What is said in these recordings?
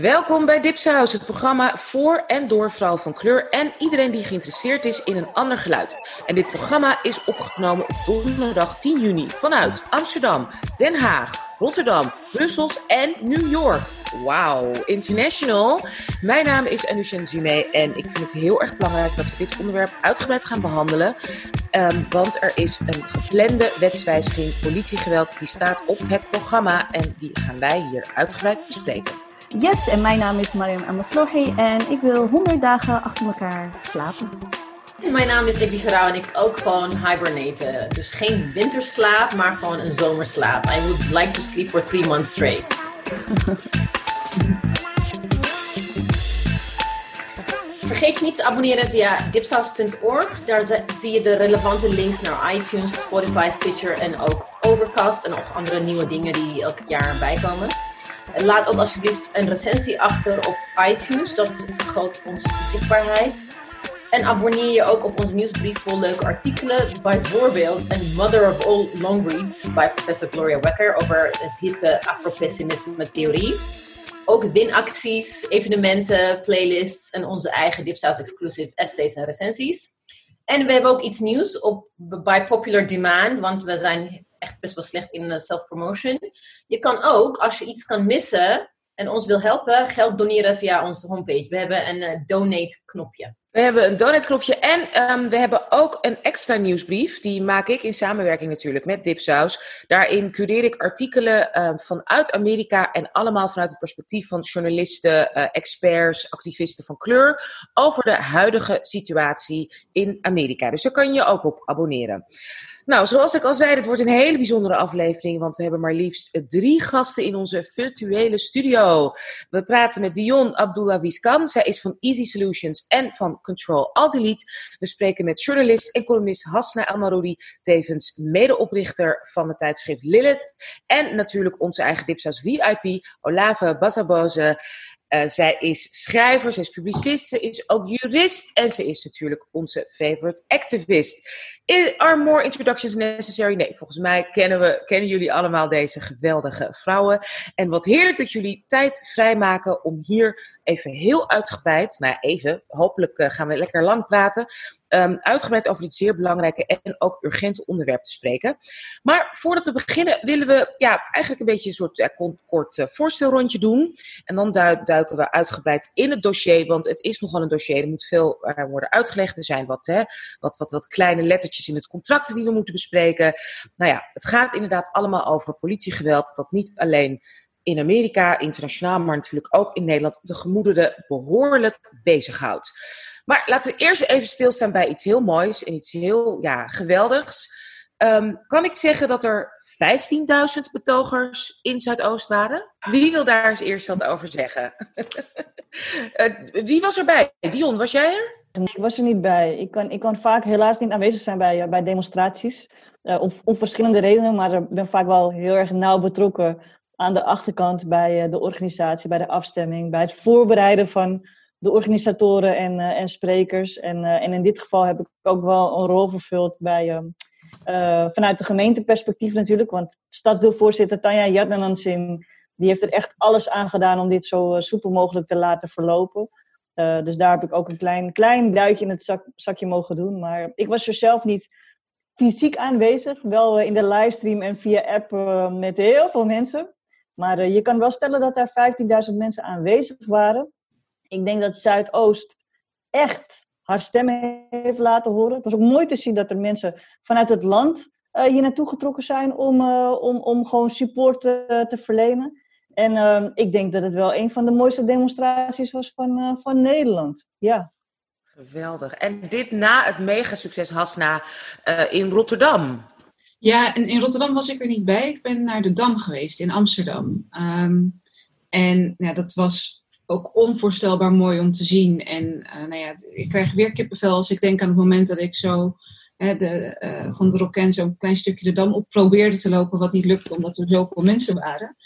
Welkom bij Dipsaus, het programma voor en door vrouwen van kleur en iedereen die geïnteresseerd is in een ander geluid. En dit programma is opgenomen op donderdag 10 juni vanuit Amsterdam, Den Haag, Rotterdam, Brussels en New York. Wauw, international. Mijn naam is Anusha Zume en ik vind het heel erg belangrijk dat we dit onderwerp uitgebreid gaan behandelen. Ehm, want er is een geplande wetswijziging politiegeweld die staat op het programma en die gaan wij hier uitgebreid bespreken. Yes, en mijn naam is Mariam Amaslohi en ik wil 100 dagen achter elkaar slapen. Mijn naam is Libby Gerau en ik ook gewoon hibernaten. Dus geen winterslaap, maar gewoon een zomerslaap. I would like to sleep for three months straight. Vergeet je niet te abonneren via dipsaus.org. Daar zie je de relevante links naar iTunes, Spotify, Stitcher en ook Overcast en nog andere nieuwe dingen die elk jaar bijkomen. Laat ook alsjeblieft een recensie achter op iTunes. Dat vergroot onze zichtbaarheid. En abonneer je ook op onze nieuwsbrief vol leuke artikelen. Bijvoorbeeld een Mother of All Long Reads bij professor Gloria Wecker over het hippe afropessimisme theorie. Ook winacties, evenementen, playlists en onze eigen Dipsaus exclusive essays en recensies. En we hebben ook iets nieuws op, bij Popular Demand, want we zijn echt best wel slecht in eh, self-promotion. Je kan ook, als je iets kan missen en ons wil helpen, geld doneren via onze homepage. We hebben een uh, donate-knopje. We hebben een donate-knopje en um, we hebben ook een extra nieuwsbrief. Die maak ik in samenwerking natuurlijk met Dipsaus. Daarin cureer ik artikelen uh, vanuit Amerika en allemaal vanuit het perspectief van journalisten, uh, experts, activisten van kleur over de huidige situatie in Amerika. Dus daar kan je ook op abonneren. Nou, zoals ik al zei, het wordt een hele bijzondere aflevering, want we hebben maar liefst drie gasten in onze virtuele studio. We praten met Dion Abdullah Wiskan. Zij is van Easy Solutions en van Control Alt Delete. We spreken met journalist en columnist Hasna Elmaroudi, tevens medeoprichter van het tijdschrift Lilith. En natuurlijk onze eigen Dipsaus VIP, Olave Basaboze. Uh, zij is schrijver, ze is publicist, ze is ook jurist en ze is natuurlijk onze favorite activist. Are more introductions necessary? Nee, volgens mij kennen, we, kennen jullie allemaal deze geweldige vrouwen. En wat heerlijk dat jullie tijd vrijmaken om hier even heel uitgebreid, nou even, hopelijk uh, gaan we lekker lang praten, um, uitgebreid over dit zeer belangrijke en ook urgente onderwerp te spreken. Maar voordat we beginnen willen we ja, eigenlijk een beetje een soort kort uh, voorstelrondje doen. En dan duiken we uitgebreid in het dossier, want het is nogal een dossier. Er moet veel uh, worden uitgelegd. Er zijn wat, hè, wat, wat, wat kleine lettertjes in het contract die we moeten bespreken. Nou ja, het gaat inderdaad allemaal over politiegeweld dat niet alleen in Amerika, internationaal, maar natuurlijk ook in Nederland de gemoederen behoorlijk bezighoudt. Maar laten we eerst even stilstaan bij iets heel moois en iets heel ja, geweldigs. Um, kan ik zeggen dat er 15.000 betogers in Zuidoost waren? Wie wil daar eens eerst wat over zeggen? uh, wie was erbij? Dion, was jij er? Ik was er niet bij. Ik kan, ik kan vaak helaas niet aanwezig zijn bij, uh, bij demonstraties. Uh, om, om, verschillende redenen, maar ik ben vaak wel heel erg nauw betrokken aan de achterkant bij de organisatie, bij de afstemming, bij het voorbereiden van de organisatoren en, uh, en sprekers. En, uh, en in dit geval heb ik ook wel een rol vervuld bij, uh, vanuit de gemeenteperspectief natuurlijk. Want stadsdeelvoorzitter Tanja Jadnanansing, die heeft er echt alles aan gedaan om dit zo soepel mogelijk te laten verlopen. dus daar heb ik ook een klein, klein duitje in het zak, zakje mogen doen. Maar ik was er zelf niet fysiek aanwezig. Wel in de livestream en via app met heel veel mensen. Maar je kan wel stellen dat daar 15.000 mensen aanwezig waren ik denk dat Zuidoost echt haar stem heeft laten horen. Het was ook mooi te zien dat er mensen vanuit het land uh, hier naartoe getrokken zijn om, uh, om, om gewoon support uh, te verlenen. En ehm, ik denk dat het wel een van de mooiste demonstraties was van, van Nederland. Ja. Geweldig. En dit na het megasucces Hasna in Rotterdam. Ja, en in Rotterdam was ik er niet bij. Ik ben naar de Dam geweest in Amsterdam. Um, en ja, dat was ook onvoorstelbaar mooi om te zien. En uh, nou ja, ik krijg weer kippenvel als ik denk aan het moment dat ik zo hè, de, uh, van de Rokken zo'n klein stukje de dam op probeerde te lopen, wat niet lukte omdat er zoveel mensen waren.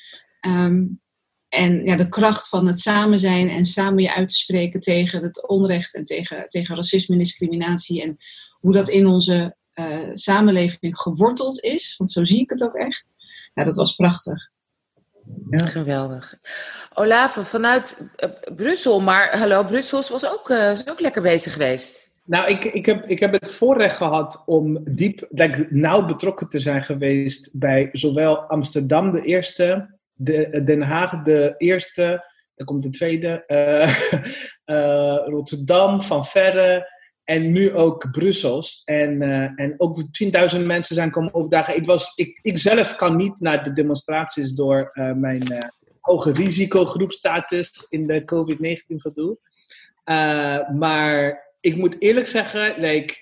Um, en ja, de kracht van het samen zijn en samen je uit te spreken tegen het onrecht en tegen, tegen racisme en discriminatie. En hoe dat in onze uh, samenleving geworteld is, want zo zie ik het ook echt. Ja, dat was prachtig. Ja. Geweldig. Olave, vanuit uh, Brussel, maar hallo, Brussel was ook, uh, is ook lekker bezig geweest. Nou, ik, ik, heb, ik heb het voorrecht gehad om diep, like, nauw betrokken te zijn geweest bij zowel Amsterdam de eerste, de, Den Haag de eerste, dan komt de tweede, uh, Rotterdam van Verre en nu ook Brussels. En, uh, en ook 10.000 mensen zijn komen overdagen. Ik, was, ik, ik zelf kan niet naar de demonstraties door uh, mijn uh, hoge risicogroepstatus in de COVID-19 gedoe. maar ik moet eerlijk zeggen, like,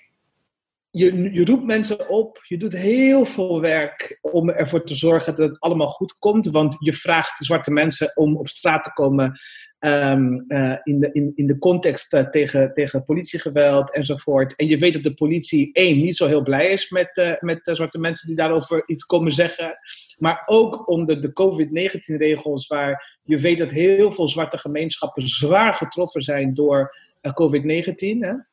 je, je roept mensen op, je doet heel veel werk om ervoor te zorgen dat het allemaal goed komt. Want je vraagt zwarte mensen om op straat te komen um, uh, in, de, in, in de context uh, tegen, tegen politiegeweld enzovoort. En je weet dat de politie, één, niet zo heel blij is met, uh, met zwarte mensen die daarover iets komen zeggen. Maar ook onder de COVID-19-regels, waar je weet dat heel veel zwarte gemeenschappen zwaar getroffen zijn door COVID-19.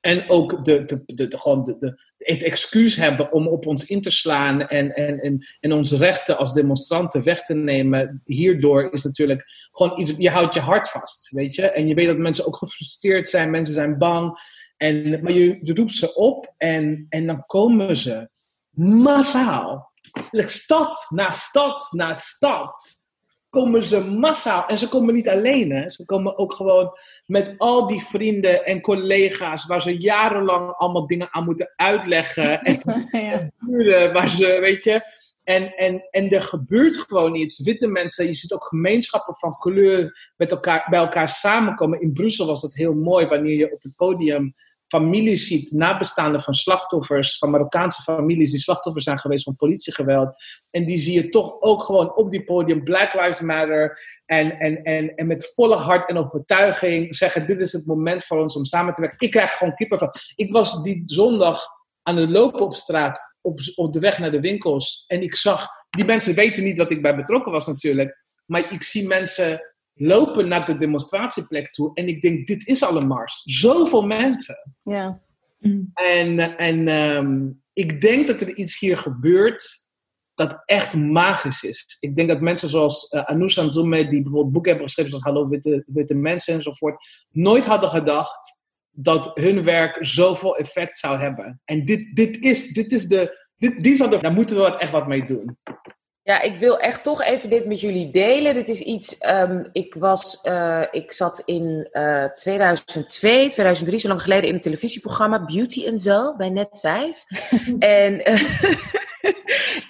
En ook de, de, de, gewoon de, het excuus hebben om op ons in te slaan en, en, en, en onze rechten als demonstranten weg te nemen. Hierdoor is natuurlijk gewoon iets, je houdt je hart vast, weet je. En je weet dat mensen ook gefrustreerd zijn, mensen zijn bang. En, maar je, je roept ze op en, en dan komen ze massaal. Stad na stad na stad komen ze massaal. En ze komen niet alleen, hè. Ze komen ook gewoon met al die vrienden en collega's waar ze jarenlang allemaal dingen aan moeten uitleggen. En, ja. waar ze, weet je. En, en, en er gebeurt gewoon iets. Witte mensen, je ziet ook gemeenschappen van kleur met elkaar, bij elkaar samenkomen. In Brussel was dat heel mooi wanneer je op het podium families ziet, nabestaanden van slachtoffers, van Marokkaanse families die slachtoffers zijn geweest van politiegeweld. En die zie je toch ook gewoon op die podium, Black Lives Matter, en, en, en, en met volle hart en overtuiging zeggen: Dit is het moment voor ons om samen te werken. Ik krijg gewoon kippen van. Ik was die zondag aan het lopen op straat, op, op de weg naar de winkels. En ik zag, die mensen weten niet dat ik bij betrokken was natuurlijk. Maar ik zie mensen lopen naar de demonstratieplek toe. En ik denk, dit is al een mars. Zoveel mensen. Ja. En, en um, ik denk dat er iets hier gebeurt dat echt magisch is. Ik denk dat mensen zoals uh, Anoush Anzume, die bijvoorbeeld boeken hebben geschreven zoals Hallo Witte, Witte Mensen enzovoort, nooit hadden gedacht dat hun werk zoveel effect zou hebben. En dit, dit is, dit is de, dit, die zal er, daar moeten we echt wat mee doen. Ja, ik wil echt toch even dit met jullie delen. Dit is iets, um, ik was, uh, ik zat in uh, 2002, 2003, zo lang geleden in een televisieprogramma Beauty and Zo bij Net 5. en uh,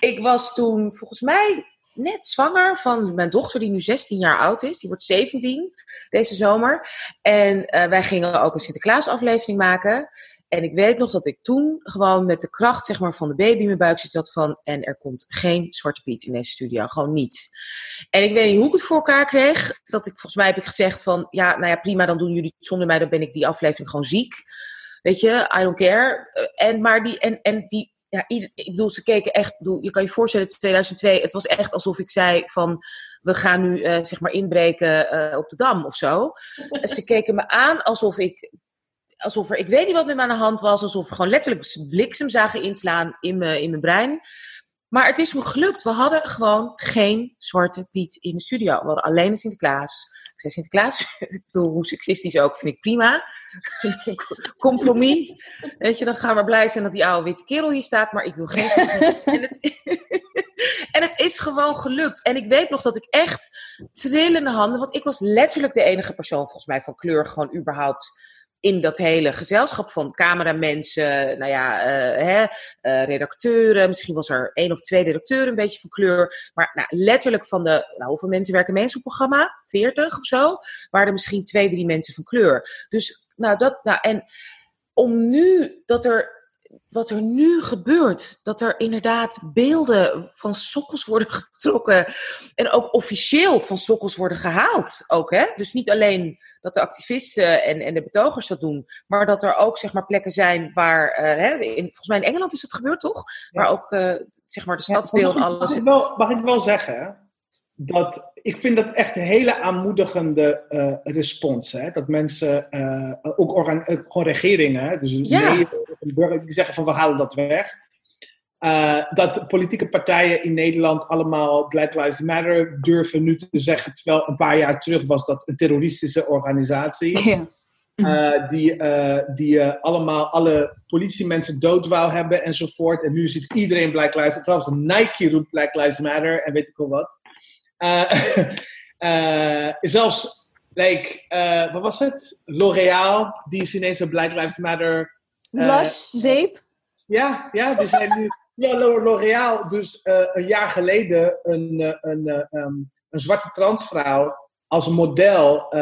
ik was toen volgens mij net zwanger van mijn dochter, die nu 16 jaar oud is. Die wordt 17 deze zomer. En wij gingen ook een Sinterklaas-aflevering maken. En ik weet nog dat ik toen gewoon met de kracht zeg maar, van de baby in mijn buik zat van... en er komt geen Zwarte Piet in deze studio, gewoon niet. En ik weet niet hoe ik het voor elkaar kreeg. Dat ik, volgens mij heb ik gezegd van... ja, nou ja, prima, dan doen jullie het zonder mij, dan ben ik die aflevering gewoon ziek. Weet je, I don't care. En, maar die, en, en die, ja, ik bedoel, ze keken echt, je kan je voorstellen, 2002, het was echt alsof ik zei van, we gaan nu uh, zeg maar inbreken uh, op de Dam of zo. Ze keken me aan alsof ik, alsof er, ik weet niet wat met me aan de hand was, alsof we gewoon letterlijk bliksem zagen inslaan in mijn, in mijn brein. Maar het is me gelukt. We hadden gewoon geen Zwarte Piet in de studio. We hadden alleen een Sinterklaas. Ik zei Sinterklaas, ik bedoel, hoe seksistisch ook, vind ik prima. Compromis. Weet je, dan gaan we blij zijn dat die oude witte kerel hier staat, maar ik wil geen. en, het, en het is gewoon gelukt. En ik weet nog dat ik echt trillende handen, want ik was letterlijk de enige persoon volgens mij van kleur gewoon überhaupt in dat hele gezelschap van cameramensen, nou ja, uh, hè, uh, redacteuren. Misschien was er één of twee redacteuren een beetje van kleur. Maar nou, letterlijk van de, nou, hoeveel mensen werken mensen op het programma? 40 of zo? Waren er misschien twee, drie mensen van kleur. Dus, nou, dat, nou, en om nu dat er wat er nu gebeurt, dat er inderdaad beelden van sokkels worden getrokken en ook officieel van sokkels worden gehaald. Ook, hè? Dus niet alleen dat de activisten en, en de betogers dat doen, maar dat er ook zeg maar, plekken zijn waar, uh, hè, in, volgens mij in Engeland is het gebeurd toch? Ja. Waar ook uh, zeg maar de stadsdeel ja, en alles. Mag ik, wel, mag ik wel zeggen dat ik vind dat echt een hele aanmoedigende uh, respons. Hè? Dat mensen, uh, ook organ, gewoon regeringen, dus ja. die zeggen van we houden dat weg. Uh, dat politieke partijen in Nederland allemaal Black Lives Matter durven nu te zeggen, terwijl een paar jaar terug was dat een terroristische organisatie. Ja. Uh, die uh, die allemaal alle politiemensen dood wou hebben enzovoort. En nu ziet iedereen Black Lives Matter. Zelfs Nike roept Black Lives Matter en weet ik wel wat. zelfs, like, wat was het? L'Oreal, die is ineens een Black Lives Matter. Blush, zeep? Ja, ja, die zijn nu ja, L'Oréal dus een jaar geleden een, een, um, een zwarte transvrouw als model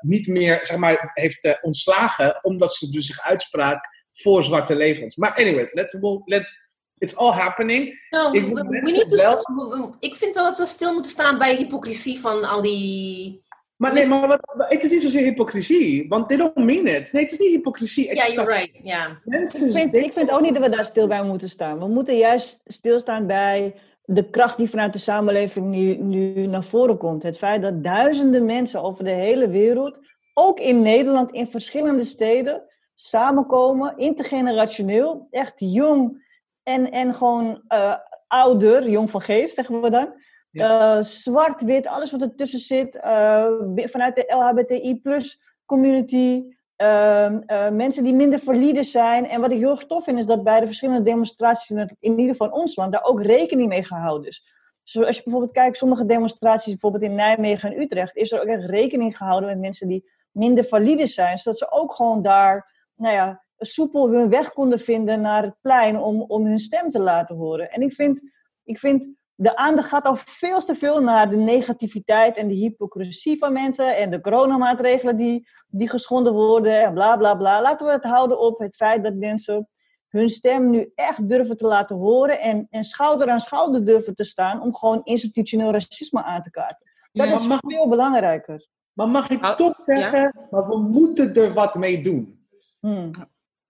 niet meer zeg maar, heeft ontslagen, omdat ze dus zich uitsprak voor zwarte levens. Maar anyway, let's, let, it's all happening. No, ik, we, we wel... ik vind wel dat we stil moeten staan bij hypocrisie van al die maar nee, maar wat, het is niet zozeer hypocrisie, want they don't mean it. Nee, het is niet hypocrisie. Ja, yeah, you're right. Yeah. ik, vind, ik vind ook niet dat we daar stil bij moeten staan. We moeten juist stilstaan bij de kracht die vanuit de samenleving nu, nu naar voren komt. Het feit dat duizenden mensen over de hele wereld, ook in Nederland, in verschillende steden, samenkomen, intergenerationeel, echt jong en, en gewoon uh, ouder, jong van geest, zeggen we dan. Uh, zwart, wit, alles wat ertussen zit. Uh, vanuit de LHBTI plus community. Uh, mensen die minder valide zijn. En wat ik heel erg tof vind, is dat bij de verschillende demonstraties in, in ieder geval in ons land daar ook rekening mee gehouden is. Dus als je bijvoorbeeld kijkt, sommige demonstraties, bijvoorbeeld in Nijmegen en Utrecht, is er ook echt rekening gehouden met mensen die minder valide zijn. Zodat ze ook gewoon daar, nou ja, soepel hun weg konden vinden naar het plein om, om hun stem te laten horen. En ik vind, ik vind de aandacht gaat al veel te veel naar de negativiteit en de hypocrisie van mensen en de coronamaatregelen die, die geschonden worden en bla bla bla. Laten we het houden op het feit dat mensen hun stem nu echt durven te laten horen en, en schouder aan schouder durven te staan om gewoon institutioneel racisme aan te kaarten. Dat is veel belangrijker. Maar mag ik toch zeggen, maar we moeten er wat mee doen. Hmm.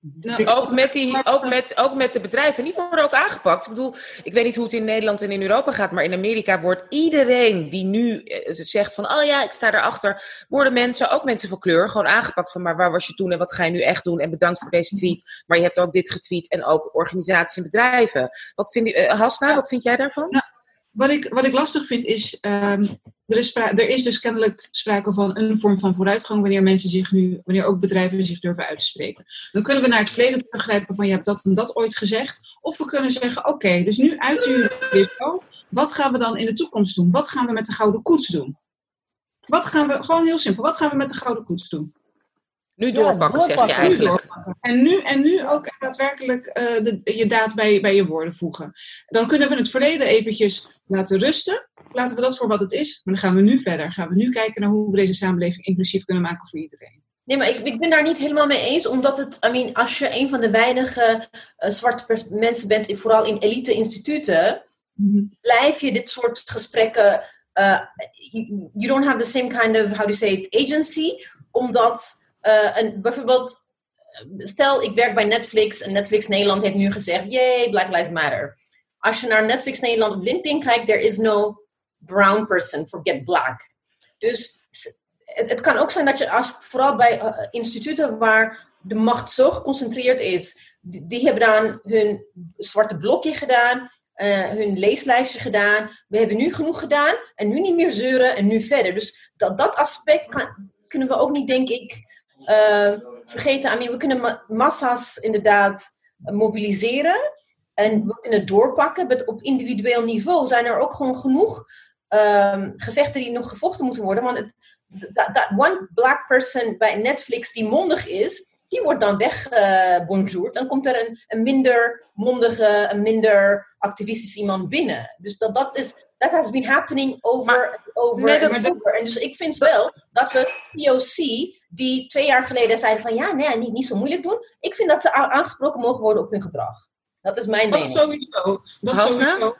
Nou, ook, met die, ook, met, ook met de bedrijven. Die worden ook aangepakt. Ik bedoel, ik weet niet hoe het in Nederland en in Europa gaat, maar in Amerika wordt iedereen die nu eh, zegt van, oh ja, ik sta erachter, worden mensen, ook mensen van kleur, gewoon aangepakt van, maar waar was je toen en wat ga je nu echt doen? En bedankt voor deze tweet. Maar je hebt ook dit getweet en ook organisaties en bedrijven. Wat vind je, uh, Hasna, wat vind jij daarvan? Wat, ik, wat ik lastig vind is, um, er, is er is dus kennelijk sprake van een vorm van vooruitgang wanneer mensen zich nu, wanneer ook bedrijven zich durven uit te spreken. Dan kunnen we naar het verleden teruggrijpen van je hebt dat en dat ooit gezegd. Of we kunnen zeggen, oké, dus nu uiten jullie dit. Wat gaan we dan in de toekomst doen? Wat gaan we met de gouden koets doen? Wat gaan we, gewoon heel simpel, wat gaan we met de gouden koets doen? Nu doorpakken, zeg je eigenlijk. En nu, en nu ook daadwerkelijk uh, de, je daad bij, bij je woorden voegen. Dan kunnen we het verleden eventjes laten rusten. Laten we dat voor wat het is. Maar dan gaan we nu verder. Gaan we nu kijken naar hoe we deze samenleving inclusief kunnen maken voor iedereen. Nee, maar ik, ik ben daar niet helemaal mee eens. Omdat het, I mean, als je een van de weinige uh, zwarte mensen bent, vooral in elite-instituten, mm blijf je dit soort gesprekken. Uh, you, you don't have the same kind of, how do you say it, agency. Omdat uh, bijvoorbeeld, stel ik werk bij Netflix en Netflix Nederland heeft nu gezegd, yay, Black Lives Matter. Als je naar Netflix Nederland op LinkedIn kijkt, there is no brown person, forget black. Dus het, kan ook zijn dat je, als, vooral bij uh, instituten waar de macht zo geconcentreerd is, die, hebben dan hun zwarte blokje gedaan, uh, hun leeslijstje gedaan. We hebben nu genoeg gedaan en nu niet meer zeuren en nu verder. Dus dat, dat aspect kan, kunnen we ook niet, denk ik, uh, vergeten. We kunnen massa's inderdaad mobiliseren. En we kunnen doorpakken. op individueel niveau zijn er ook gewoon genoeg um, gevechten die nog gevochten moeten worden. Want dat one black person bij Netflix die mondig is, die wordt dan weggebonjourd. dan komt er een, een, minder mondige, een minder activistisch iemand binnen. Dus dat, dat is, that has been happening over over en over. En dus ik vind wel dat we POC, die twee jaar geleden zeiden van ja, nee, niet, niet zo moeilijk doen. Ik vind dat ze aangesproken mogen worden op hun gedrag. Dat is mijn dat mening. Sowieso. Dat sowieso.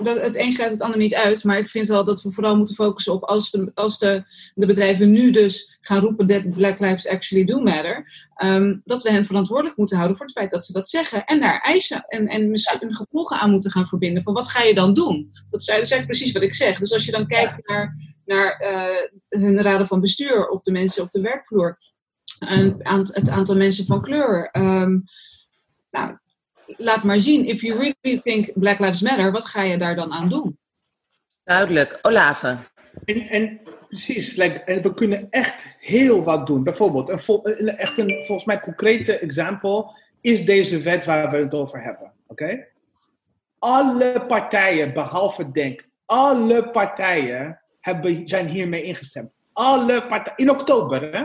Dat, het een sluit het ander niet uit, maar ik vind wel dat we vooral moeten focussen op als de, als de, de bedrijven nu dus gaan roepen that Black Lives actually do matter, um, dat we hen verantwoordelijk moeten houden voor het feit dat ze dat zeggen en daar eisen en, en misschien gevolgen aan moeten gaan verbinden van wat ga je dan doen? Dat is, dat eigenlijk precies wat ik zeg. Dus als je dan kijkt naar, naar uh, hun raden van bestuur of de mensen op de werkvloer, um, het aantal mensen van kleur. Um, nou, laat maar zien, if you really think Black Lives Matter, wat ga je daar dan aan doen? Duidelijk. Olave. En, en precies, like, en we kunnen echt heel wat doen. Bijvoorbeeld, een, vol- een- echt een volgens mij concrete example is deze wet waar we het over hebben. Oké? Alle partijen, behalve Denk, alle partijen hebben, zijn hiermee ingestemd. Alle partijen, in oktober hè?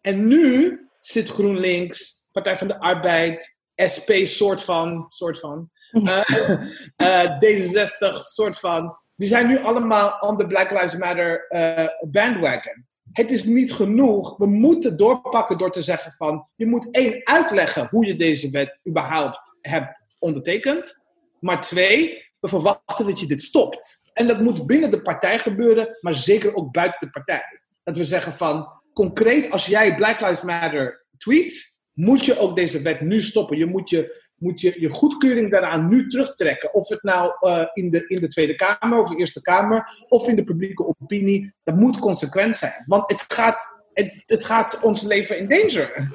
En nu zit GroenLinks, Partij van de Arbeid, SP soort van, soort van, eh, eh, D66 soort van. Die zijn nu allemaal on the Black Lives Matter eh, bandwagon. Het is niet genoeg. We moeten doorpakken door te zeggen van... Je moet één, uitleggen hoe je deze wet überhaupt hebt ondertekend. Maar twee, we verwachten dat je dit stopt. En dat moet binnen de partij gebeuren, maar zeker ook buiten de partij. Dat we zeggen van, concreet, als jij Black Lives Matter tweet, moet je ook deze wet nu stoppen. Je moet je, moet je, je goedkeuring daaraan nu terugtrekken. Of het nou eh, in, de, in de Tweede Kamer of de Eerste Kamer of in de publieke opinie. Dat moet consequent zijn. Want het gaat, het, het gaat ons leven in danger.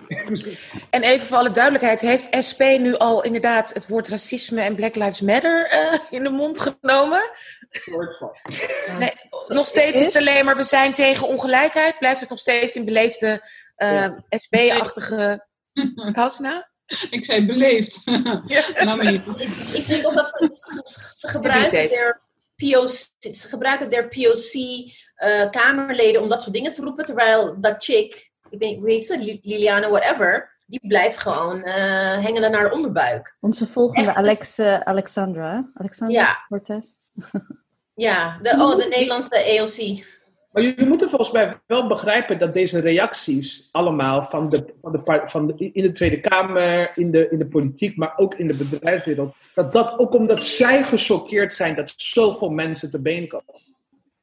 En even voor alle duidelijkheid, heeft SP nu al inderdaad het woord racisme en Black Lives Matter eh, in de mond genomen? Nee, nog steeds is het alleen maar we zijn tegen ongelijkheid. Blijft het nog steeds in beleefde eh, SP-achtige Hasna? Ik zei beleefd. nou, maar niet. Ik, ik denk ook dat ze, ze gebruiken der POC, ze gebruiken der POC eh, Kamerleden om dat soort dingen te roepen, terwijl dat chick, ik weet niet hoe heet ze, Li- Liliana whatever, die blijft gewoon eh hengelen naar de onderbuik. Onze volgende Echt? Alex, Alexandra? Alexandra Ja. Cortez. Ja, de, oh, de Nederlandse AOC. Maar jullie moeten volgens mij wel begrijpen dat deze reacties allemaal van de, van de, van de, in de Tweede Kamer, in de, in de politiek, maar ook in de bedrijfswereld, dat dat ook omdat zij gechoqueerd zijn dat zoveel mensen te been komen.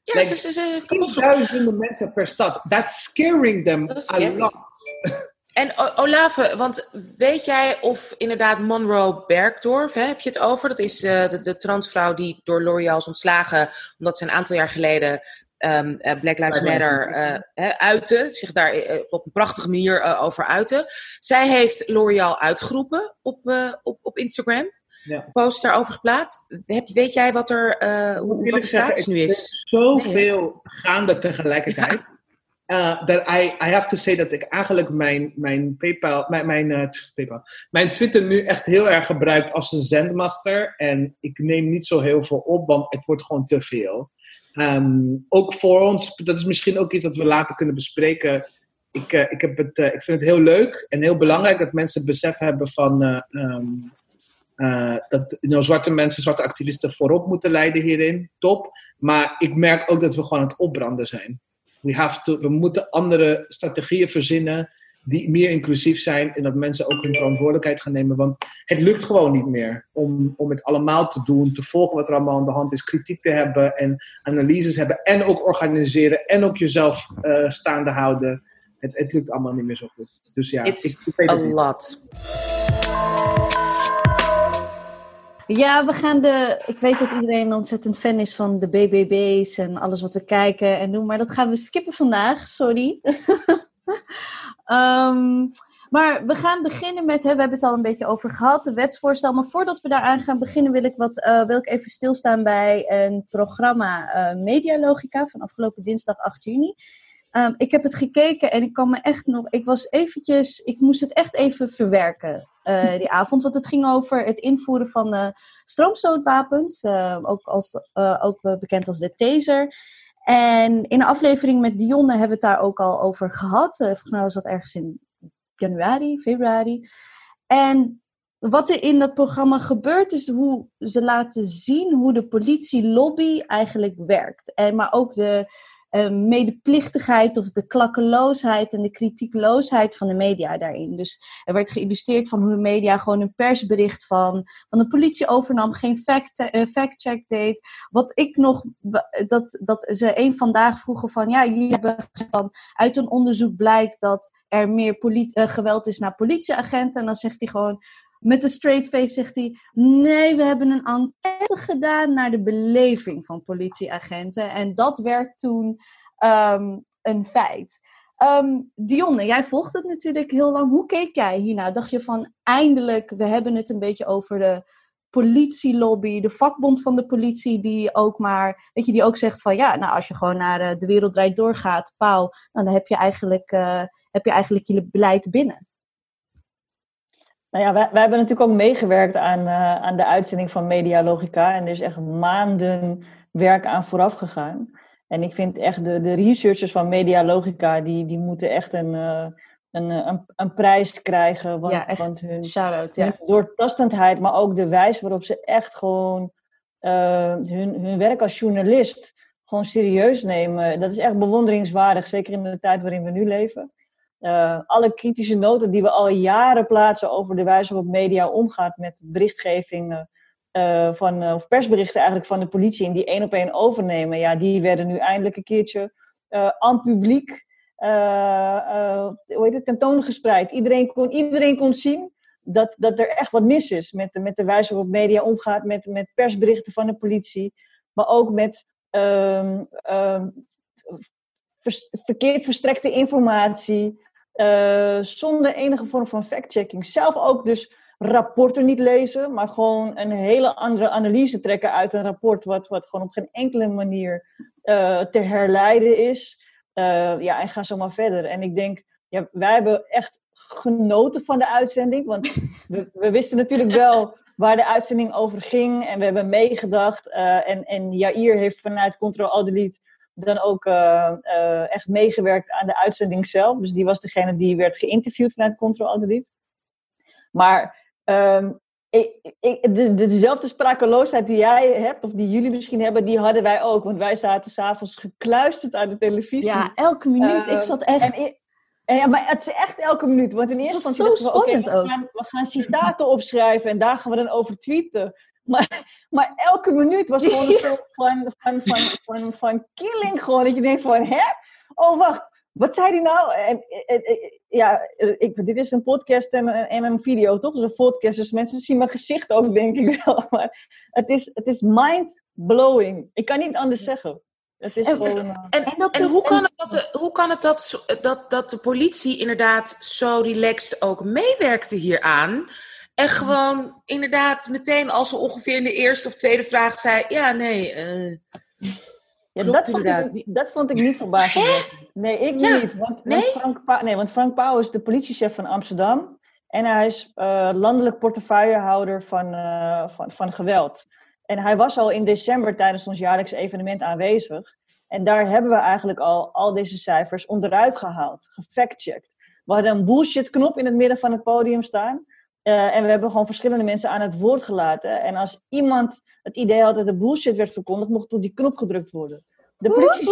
Ja, Like, ze, ze. Tienduizenden mensen per stad. That's scaring them Dat a scary. lot. En Olave, want weet jij of inderdaad Monroe Bergdorf, hè, heb je het over? Dat is eh, de, de transvrouw die door L'Oreal is ontslagen omdat ze een aantal jaar geleden ehm, eh, Black Lives Matter hè, uitte, zich daar eh, op een prachtige manier over uitte. Zij heeft L'Oreal uitgeroepen op, op, op Instagram. Ja. Post daarover geplaatst. Heb, weet jij wat, er, eh, hoe, wat de status nu is? Zoveel gaande tegelijkertijd. Uh, dat I, I have to say dat ik eigenlijk mijn, mijn PayPal, mijn, mijn, PayPal, mijn Twitter nu echt heel erg gebruik als een zendmaster. En ik neem niet zo heel veel op, want het wordt gewoon te veel. Ehm, ook voor ons, dat is misschien ook iets dat we later kunnen bespreken. Ik, eh, ik, heb het, eh, ik vind het heel leuk en heel belangrijk dat mensen besef hebben van eh, ehm, eh, dat you zwarte mensen, zwarte activisten voorop moeten leiden hierin. Top. Maar ik merk ook dat we gewoon aan het opbranden zijn. We, have to, we moeten andere strategieën verzinnen die meer inclusief zijn en dat mensen ook hun verantwoordelijkheid gaan nemen. Want het lukt gewoon niet meer om, om het allemaal te doen, te volgen wat er allemaal aan de hand is, kritiek te hebben en analyses hebben en ook organiseren en ook jezelf eh, staande houden. Het, het lukt allemaal niet meer zo goed. Dus ja, It's ik, ik weet a niet. lot. Ja, we gaan de. Ik weet dat iedereen ontzettend fan is van de BBB's en alles wat we kijken en doen, maar dat gaan we skippen vandaag. Sorry. Ehm, maar we gaan beginnen met, hè, we hebben het al een beetje over gehad, de wetsvoorstel. Maar voordat we daaraan gaan beginnen, wil ik, wat, eh, wil ik even stilstaan bij een programma eh Medialogica van afgelopen dinsdag 8 juni. Ehm, ik heb het gekeken en ik kan me echt nog. Ik was eventjes. Ik moest het echt even verwerken eh, die avond. Want het ging over het invoeren van stroomstootwapens. ook, als, ook bekend als de taser. En in de aflevering met Dionne hebben we het daar ook al over gehad. Eh, volgens was dat ergens in januari, februari. En wat er in dat programma gebeurt, is hoe ze laten zien hoe de politielobby eigenlijk werkt. En, maar ook de eh, medeplichtigheid of de klakkeloosheid en de kritiekloosheid van de media daarin. Dus er werd geïllustreerd van hoe de media gewoon een persbericht van, van de politie overnam, geen eh, fact-check deed. Wat ik nog, dat, dat ze een vandaag vroegen van, ja, jullie hebben van, uit een onderzoek blijkt dat er meer eh, geweld is naar politieagenten. En dan zegt hij gewoon, met een straight face zegt hij: Nee, we hebben een enquête gedaan naar de beleving van politieagenten. En dat werd toen ehm, een feit. Um, Dionne, jij volgt het natuurlijk heel lang. Hoe keek jij hiernaar? Dacht je van eindelijk, we hebben het een beetje over de politielobby, de vakbond van de politie, die ook maar, weet je, die ook zegt van ja, nou als je gewoon naar uh, de wereld draait doorgaat, pauw, dan heb je eigenlijk, uh, heb je eigenlijk je beleid binnen. Nou ja, wij, wij hebben natuurlijk ook meegewerkt aan, uh, aan de uitzending van Media Logica en er is echt maanden werk aan vooraf gegaan. En ik vind echt de, de researchers van Media Logica, die, die moeten echt een, uh, een, een, een, prijs krijgen. Want, ja, echt. want hun, Shout-out, ja. hun doortastendheid, maar ook de wijze waarop ze echt gewoon uh, hun, hun werk als journalist gewoon serieus nemen. Dat is echt bewonderingswaardig, zeker in de tijd waarin we nu leven. Uh, alle kritische noten die we al jaren plaatsen over de wijze waarop media omgaat met berichtgeving uh, van, uh, of persberichten eigenlijk van de politie en die één op één overnemen, ja, die werden nu eindelijk een keertje aan publiek hoe heet het, tentoongespreid. Iedereen kon, iedereen kon zien dat, dat er echt wat mis is met, met de wijze waarop media omgaat, met, met persberichten van de politie, maar ook met um, vers, verkeerd verstrekte informatie, zonder enige vorm van fact-checking. Zelf ook dus rapporten niet lezen, maar gewoon een hele andere analyse trekken uit een rapport, wat, wat gewoon op geen enkele manier uh, te herleiden is. Uh, ja, en ga zo maar verder. En ik denk, ja, wij hebben echt genoten van de uitzending, want we, wisten natuurlijk wel waar de uitzending over ging en we hebben meegedacht. En, en Jair heeft vanuit Control Alt Delete dan ook echt meegewerkt aan de uitzending zelf. Dus die was degene die werd geïnterviewd vanuit Control Delete. Maar Um, ik, ik, de, de, dezelfde sprakeloosheid die jij hebt, of die jullie misschien hebben, die hadden wij ook. Want wij zaten s'avonds gekluisterd aan de televisie. Ja, elke minuut. Uh, ik zat echt... En, en, ja, maar het is echt elke minuut. Want in eerste instantie zo spannend we, okay, we, gaan, we gaan citaten opschrijven en daar gaan we dan over tweeten. Maar, maar elke minuut was gewoon een soort van, van, van, van, van killing gewoon. Dat je denkt van, hè? Oh, wacht wat zei hij nou? En, en, en, ja, ik, dit is een podcast en, en een video, toch? Dus een podcast, dus mensen zien mijn gezicht ook, denk ik wel. Maar het is, het is mind-blowing. Ik kan niet anders zeggen. Het is en, gewoon, uh... en, en, hoe kan het, dat de, hoe kan het dat, dat, dat de politie inderdaad zo relaxed ook meewerkte hieraan? En gewoon inderdaad meteen als ze ongeveer in de eerste of tweede vraag zei... Ja, nee... Uh... Ja, dat vond, ik, dat vond ik niet verbazingwekkend. Nee, ik ja. niet. Want, nee? Want Frank, nee, want Frank Pauw is de politiechef van Amsterdam. En hij is uh, landelijk portefeuillehouder van, uh, van, van geweld. En hij was al in december tijdens ons jaarlijks evenement aanwezig. En daar hebben we eigenlijk al al deze cijfers onderuit gehaald, gefactcheckt. We hadden een bullshit-knop in het midden van het podium staan. Uh, en we hebben gewoon verschillende mensen aan het woord gelaten. En als iemand het idee had dat de bullshit werd verkondigd, mocht op die knop gedrukt worden. De politie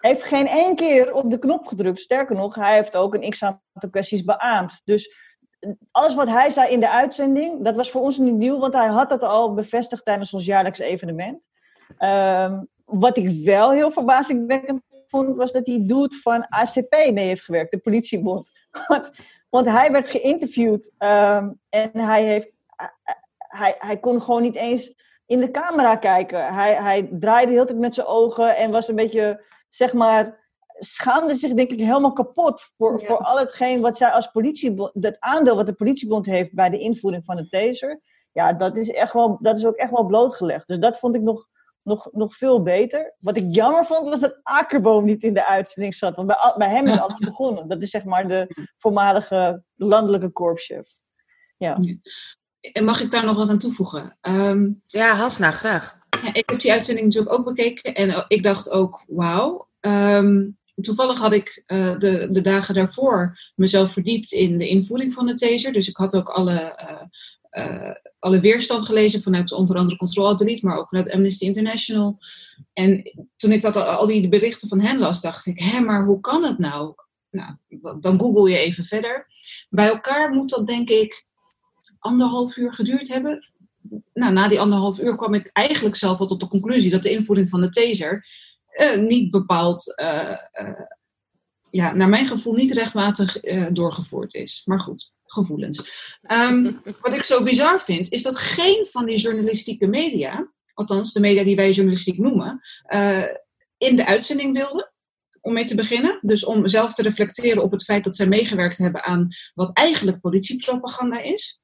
heeft geen één keer op de knop gedrukt. Sterker nog, hij heeft ook een x-aantal kwesties beaamd. Dus alles wat hij zei in de uitzending, dat was voor ons niet nieuw, want hij had dat al bevestigd tijdens ons jaarlijks evenement. Um, wat ik wel heel verbazingwekkend vond, was dat die dude van ACP mee heeft gewerkt, de politiebond. Want, want hij werd geïnterviewd um, en hij, heeft, hij, hij kon gewoon niet eens in de camera kijken. Hij, hij draaide de hele tijd met zijn ogen en was een beetje, zeg maar, schaamde zich denk ik helemaal kapot voor, ja. voor al hetgeen wat zij als politiebond, dat aandeel wat de politiebond heeft bij de invoering van de taser. Ja, dat is, echt wel, dat is ook echt wel blootgelegd. Dus dat vond ik nog, nog, nog veel beter. Wat ik jammer vond, was dat Akerboom niet in de uitzending zat. Want bij, bij hem is alles begonnen. Dat is zeg maar de voormalige landelijke korpschef. Ja. En mag ik daar nog wat aan toevoegen? Um, ja, Hasna, graag. Ja, ik heb die uitzending natuurlijk ook bekeken en ik dacht ook, wauw. Um, toevallig had ik uh, de, de dagen daarvoor mezelf verdiept in de invoering van de taser. Dus ik had ook alle, uh, uh, alle weerstand gelezen vanuit onder andere Control Delete, maar ook vanuit Amnesty International. En toen ik dat, al die berichten van hen las, dacht ik, hé, maar hoe kan het nou? Nou, dan google je even verder. Bij elkaar moet dat denk ik anderhalf uur geduurd hebben. Nou, na die anderhalf uur kwam ik eigenlijk zelf wel tot de conclusie dat de invoering van de taser uh, niet bepaald, uh, ja, naar mijn gevoel niet rechtmatig doorgevoerd is. Maar goed, gevoelens. Um, wat ik zo bizar vind, is dat geen van die journalistieke media, althans de media die wij journalistiek noemen, in de uitzending wilde. om mee te beginnen. Dus om zelf te reflecteren op het feit dat zij meegewerkt hebben aan wat eigenlijk politiepropaganda is.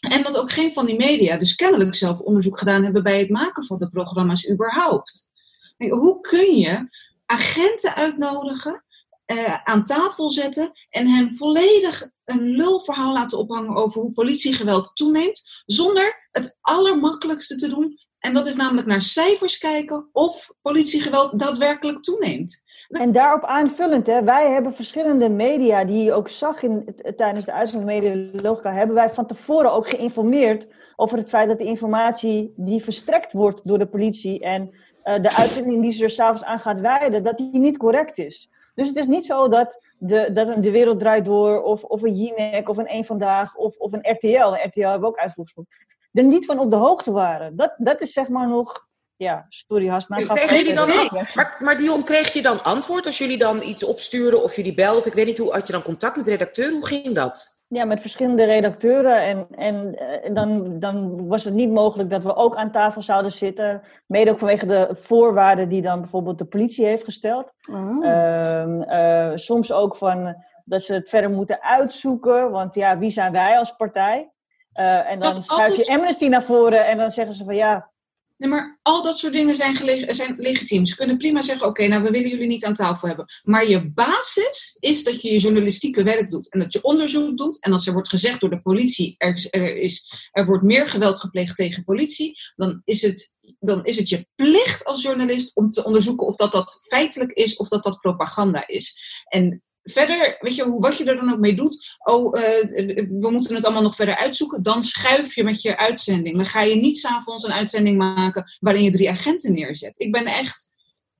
En dat ook geen van die media dus kennelijk zelf onderzoek gedaan hebben bij het maken van de programma's überhaupt. Hoe kun je agenten uitnodigen, eh, aan tafel zetten en hen volledig een lulverhaal laten ophangen over hoe politiegeweld toeneemt, zonder het allermakkelijkste te doen. En dat is namelijk naar cijfers kijken of politiegeweld daadwerkelijk toeneemt. En daarop aanvullend, hè, wij hebben verschillende media, die je ook zag in, tijdens de uitzending Media hebben wij van tevoren ook geïnformeerd over het feit dat de informatie die verstrekt wordt door de politie en uh, de uitzending die ze er s'avonds aan gaat wijden, dat die niet correct is. Dus het is niet zo dat de, dat de wereld draait door, of, of een Jinek, of een Eén Vandaag, of, of een RTL. Een RTL hebben we ook uitvoeringsgroep. Er niet van op de hoogte waren. Dat, dat is zeg maar nog ja, sorry Has, maar kreeg jullie dan, maar, maar Dion, kreeg je dan antwoord als jullie dan iets opsturen of jullie belden? Of ik weet niet hoe, had je dan contact met de redacteur? Hoe ging dat? Ja, met verschillende redacteuren. En, en, eh, dan, dan was het niet mogelijk dat we ook aan tafel zouden zitten. Mede ook vanwege de voorwaarden die dan bijvoorbeeld de politie heeft gesteld. Oh. Ehm, eh, soms ook van dat ze het verder moeten uitzoeken. Want ja, wie zijn wij als partij? Uh, en dan schuif je Amnesty naar voren en dan zeggen ze van ja, Nee, maar al dat soort dingen zijn, zijn legitiem. Ze kunnen prima zeggen: oké, nou we willen jullie niet aan tafel hebben. Maar je basis is dat je je journalistieke werk doet en dat je onderzoek doet. En als er wordt gezegd door de politie: er, er, is, er wordt meer geweld gepleegd tegen politie, dan is, het, dan is het je plicht als journalist om te onderzoeken of dat, dat feitelijk is of dat dat propaganda is. En verder, weet je, wat je er dan ook mee doet, oh, uh, we moeten het allemaal nog verder uitzoeken, dan schuif je met je uitzending. Dan ga je niet s'avonds een uitzending maken waarin je drie agenten neerzet. Ik ben echt,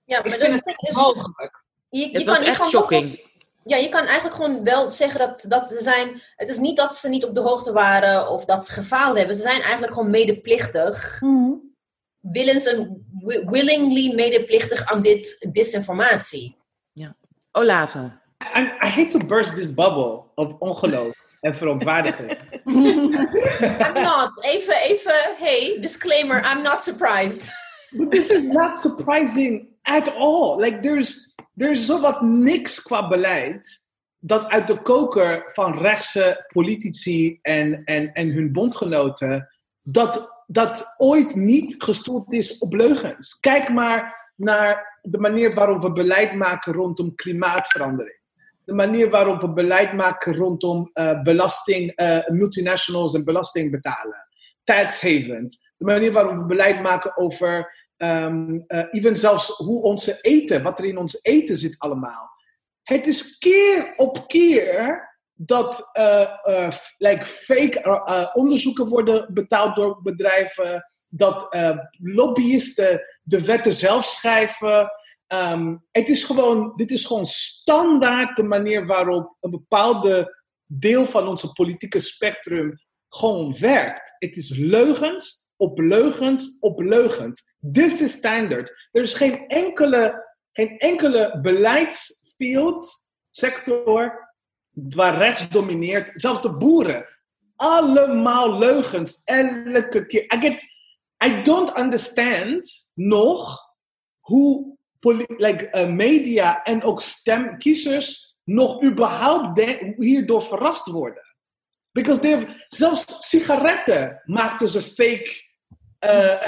ja, maar ik vind het is, mogelijk. Je, het was echt shocking. Ja, je kan eigenlijk gewoon wel zeggen dat, dat ze zijn. Het is niet dat ze niet op de hoogte waren of dat ze gefaald hebben. Ze zijn eigenlijk gewoon medeplichtig. Mm Willens en willingly medeplichtig aan dit disinformatie. Ja. Olave. I, I hate to burst this bubble of ongeloof en verontwaardiging. I'm not. Even, even, hey, disclaimer, I'm not surprised. But this is not surprising at all. Like, there's, there's zowat niks qua beleid dat uit de koker van rechtse politici en, en, en hun bondgenoten, dat, dat ooit niet gestoeld is op leugens. Kijk maar naar de manier waarop we beleid maken rondom klimaatverandering de manier waarop we beleid maken rondom uh, belasting, uh, multinationals en belasting betalen. Tax. De manier waarop we beleid maken over um, uh, even zelfs hoe onze eten, wat er in ons eten zit allemaal. Het is keer op keer dat like fake onderzoeken worden betaald door bedrijven, dat lobbyisten de wetten zelf schrijven. Um, het is gewoon, dit is gewoon standaard de manier waarop een bepaalde deel van onze politieke spectrum gewoon werkt. Het is leugens op leugens op leugens. This is standard. Er is geen enkele, geen enkele beleidsfield, sector, waar rechts domineert. Zelfs de boeren. Allemaal leugens. Elke keer. I, get, I don't understand nog hoe like, uh, media en ook stemkiezers nog überhaupt hierdoor verrast worden. Because zelfs sigaretten maakten ze fake, uh,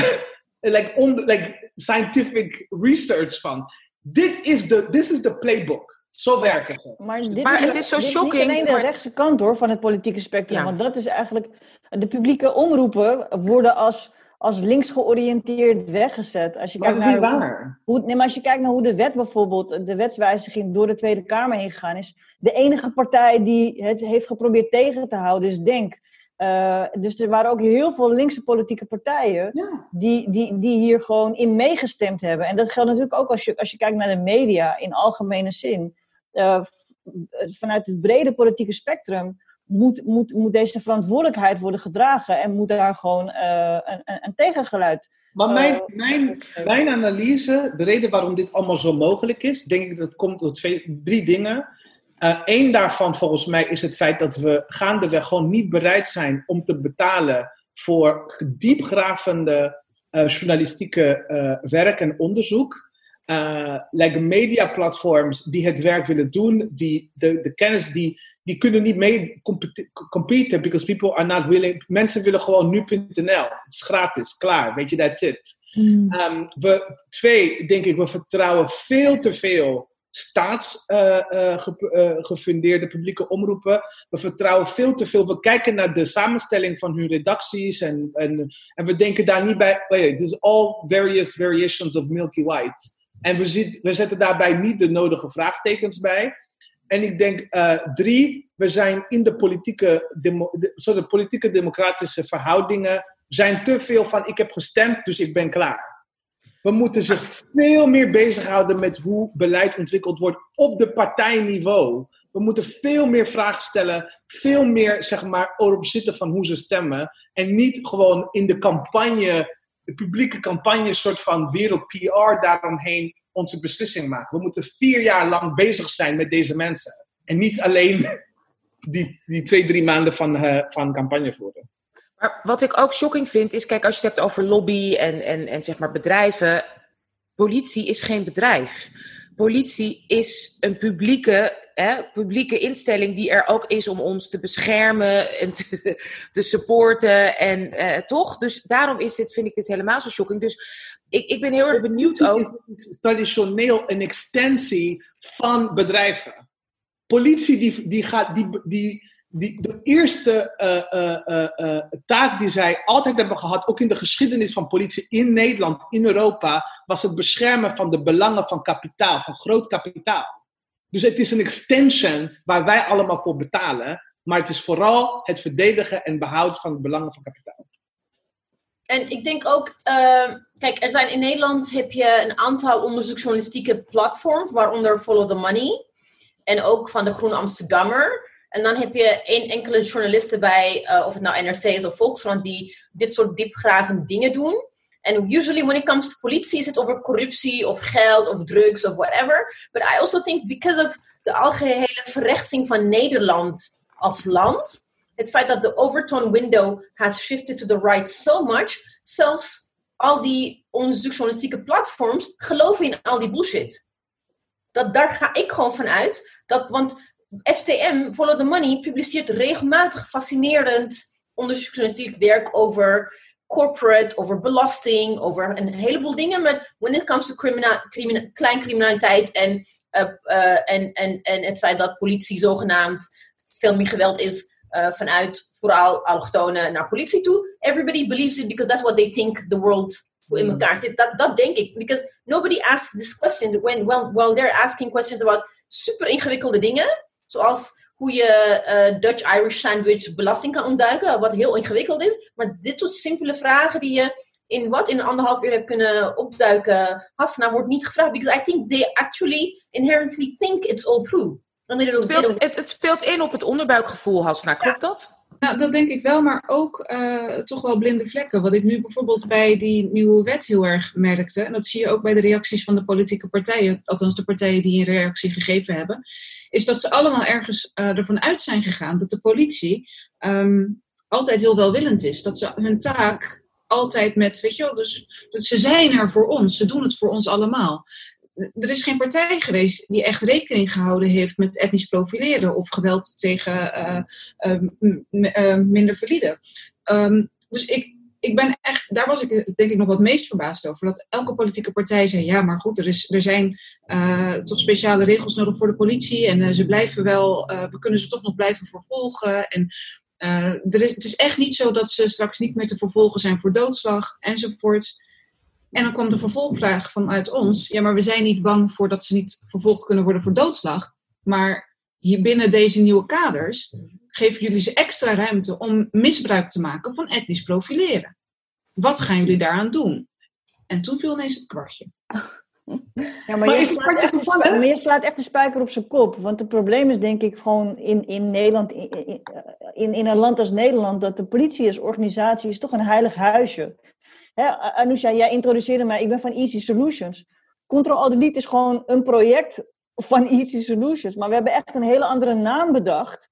like, on, like scientific research van. Dit is de this is the playbook. Zo werken ze. Maar, dit maar is, het is zo shocking. Niet alleen de maar... rechtse kant hoor van het politieke spectrum. Want dat is eigenlijk. De publieke omroepen worden als als links georiënteerd weggezet. Als je maar kijkt dat is niet waar. Hoe, nee, maar als je kijkt naar hoe de wet bijvoorbeeld, de wetswijziging door de Tweede Kamer heen gegaan is, de enige partij die het heeft geprobeerd tegen te houden is Denk. Uh, dus er waren ook heel veel linkse politieke partijen die, die, die hier gewoon in meegestemd hebben. En dat geldt natuurlijk ook als je, als je kijkt naar de media in algemene zin. Uh, vanuit het brede politieke spectrum moet, moet, moet deze verantwoordelijkheid worden gedragen en moet daar gewoon uh, een, een, tegengeluid. Maar mijn, uh, mijn, mijn analyse, de reden waarom dit allemaal zo mogelijk is, denk ik dat het komt door twee, drie dingen. Eén uh, daarvan volgens mij is het feit dat we gaandeweg gewoon niet bereid zijn om te betalen voor diepgravende journalistieke werk en onderzoek. Uh, like mediaplatforms die het werk willen doen, die de, de kennis, die, die kunnen niet mee competen because people are not willing. Mensen willen gewoon nu.nl. Het is gratis, klaar. Weet je, that's it. Mm. Um, we, twee, denk ik, we vertrouwen veel te veel staatsgefundeerde uh, uh, publieke omroepen. We vertrouwen veel te veel. We kijken naar de samenstelling van hun redacties en, en, en we denken daar niet bij. Oh yeah, this is all various variations of Milky White. En we, zit, we zetten daarbij niet de nodige vraagtekens bij. En ik denk, uh, drie, we zijn in de politieke, demo, de politieke democratische verhoudingen, zijn te veel van ik heb gestemd, dus ik ben klaar. We moeten zich veel meer bezighouden met hoe beleid ontwikkeld wordt op de partijniveau. We moeten veel meer vragen stellen, veel meer zeg maar erop zitten van hoe ze stemmen. En niet gewoon in de campagne, de publieke campagne, soort van wereld PR daaromheen onze beslissing maken. We moeten vier jaar lang bezig zijn met deze mensen. En niet alleen die, die twee, drie maanden van, uh, van campagne voeren. Maar wat ik ook shocking vind, is, kijk, als je het hebt over lobby en, en, en zeg maar bedrijven. Politie is geen bedrijf. Politie is een publieke, hè, publieke instelling die er ook is om ons te beschermen en te, te supporten. En uh, toch? Dus daarom is dit, vind ik dit helemaal zo shocking. Dus ik, ik ben heel erg benieuwd ook. is traditioneel een extensie van bedrijven. Politie die, die gaat, die, die, die, de eerste uh, uh, uh, taak die zij altijd hebben gehad, ook in de geschiedenis van politie in Nederland, in Europa, was het beschermen van de belangen van kapitaal, van groot kapitaal. Dus het is een extension waar wij allemaal voor betalen, maar het is vooral het verdedigen en behouden van de belangen van kapitaal. En ik denk ook, uh, kijk, er zijn in Nederland heb je een aantal onderzoeksjournalistieke platforms, waaronder Follow the Money en ook van de Groene Amsterdammer. En dan heb je één enkele journalist erbij, uh, of het nou NRC is of Volkskrant, die dit soort diepgravende dingen doen. En usually when it comes to politie is het over corruptie of geld of drugs of whatever. But I also think because of de algehele verrechtsing van Nederland als land, het feit dat de overtone window has shifted to the right so much, zelfs al die onderzoeksjournalistieke platforms geloven in al die bullshit. Dat, daar ga ik gewoon van uit. Dat, want FTM, Follow the Money, publiceert regelmatig fascinerend onderzoeksjournalistiek werk over corporate, over belasting, over een heleboel dingen. Maar when it comes to criminal, criminal, kleincriminaliteit en, uh, uh, en, en, en het feit dat politie zogenaamd veel meer geweld is uh, vanuit vooral allochtonen naar politie toe. Everybody believes it because that's what they think the world in elkaar zit. Dat, dat denk ik. Because nobody asks this question when, while, while they're asking questions about super ingewikkelde dingen. Zoals hoe je uh, Dutch-Irish sandwich belasting kan ontduiken, wat heel ingewikkeld is. Maar dit soort simpele vragen die je in wat in een anderhalf uur hebt kunnen opduiken, Hasna, wordt niet gevraagd. Because I think they actually inherently think it's all true. Het speelt, het, het speelt in op het onderbuikgevoel, Hasna, klopt ja. dat? Nou, dat denk ik wel, maar ook uh, toch wel blinde vlekken. Wat ik nu bijvoorbeeld bij die nieuwe wet heel erg merkte, en dat zie je ook bij de reacties van de politieke partijen, althans de partijen die een reactie gegeven hebben, is dat ze allemaal ergens uh, ervan uit zijn gegaan dat de politie um, altijd heel welwillend is. Dat ze hun taak altijd met, weet je wel, dus, dus ze zijn er voor ons, ze doen het voor ons allemaal er is geen partij geweest die echt rekening gehouden heeft met etnisch profileren of geweld tegen uh, uh, minder valide. Um, dus ik, ik ben echt, daar was ik denk ik nog wat meest verbaasd over. Dat elke politieke partij zei, ja maar goed, er, is, er zijn toch speciale regels nodig voor de politie en ze blijven wel, we kunnen ze toch nog blijven vervolgen. En er is, het is echt niet zo dat ze straks niet meer te vervolgen zijn voor doodslag enzovoort. En dan kwam de vervolgvraag vanuit ons. Ja, maar we zijn niet bang voor dat ze niet vervolgd kunnen worden voor doodslag. Maar hier binnen deze nieuwe kaders geven jullie ze extra ruimte om misbruik te maken van etnisch profileren. Wat gaan jullie daaraan doen? En toen viel ineens het kwartje. Ja, maar, je, slaat echt, maar je slaat echt een spijker op zijn kop. Want het probleem is denk ik gewoon in, in Nederland, in, in, in een land als Nederland, dat de politie als organisatie is toch een heilig huisje. Hè, Anousha, jij introduceerde mij, ik ben van Easy Solutions. Control Alt Delete is gewoon een project van Easy Solutions. Maar we hebben echt een hele andere naam bedacht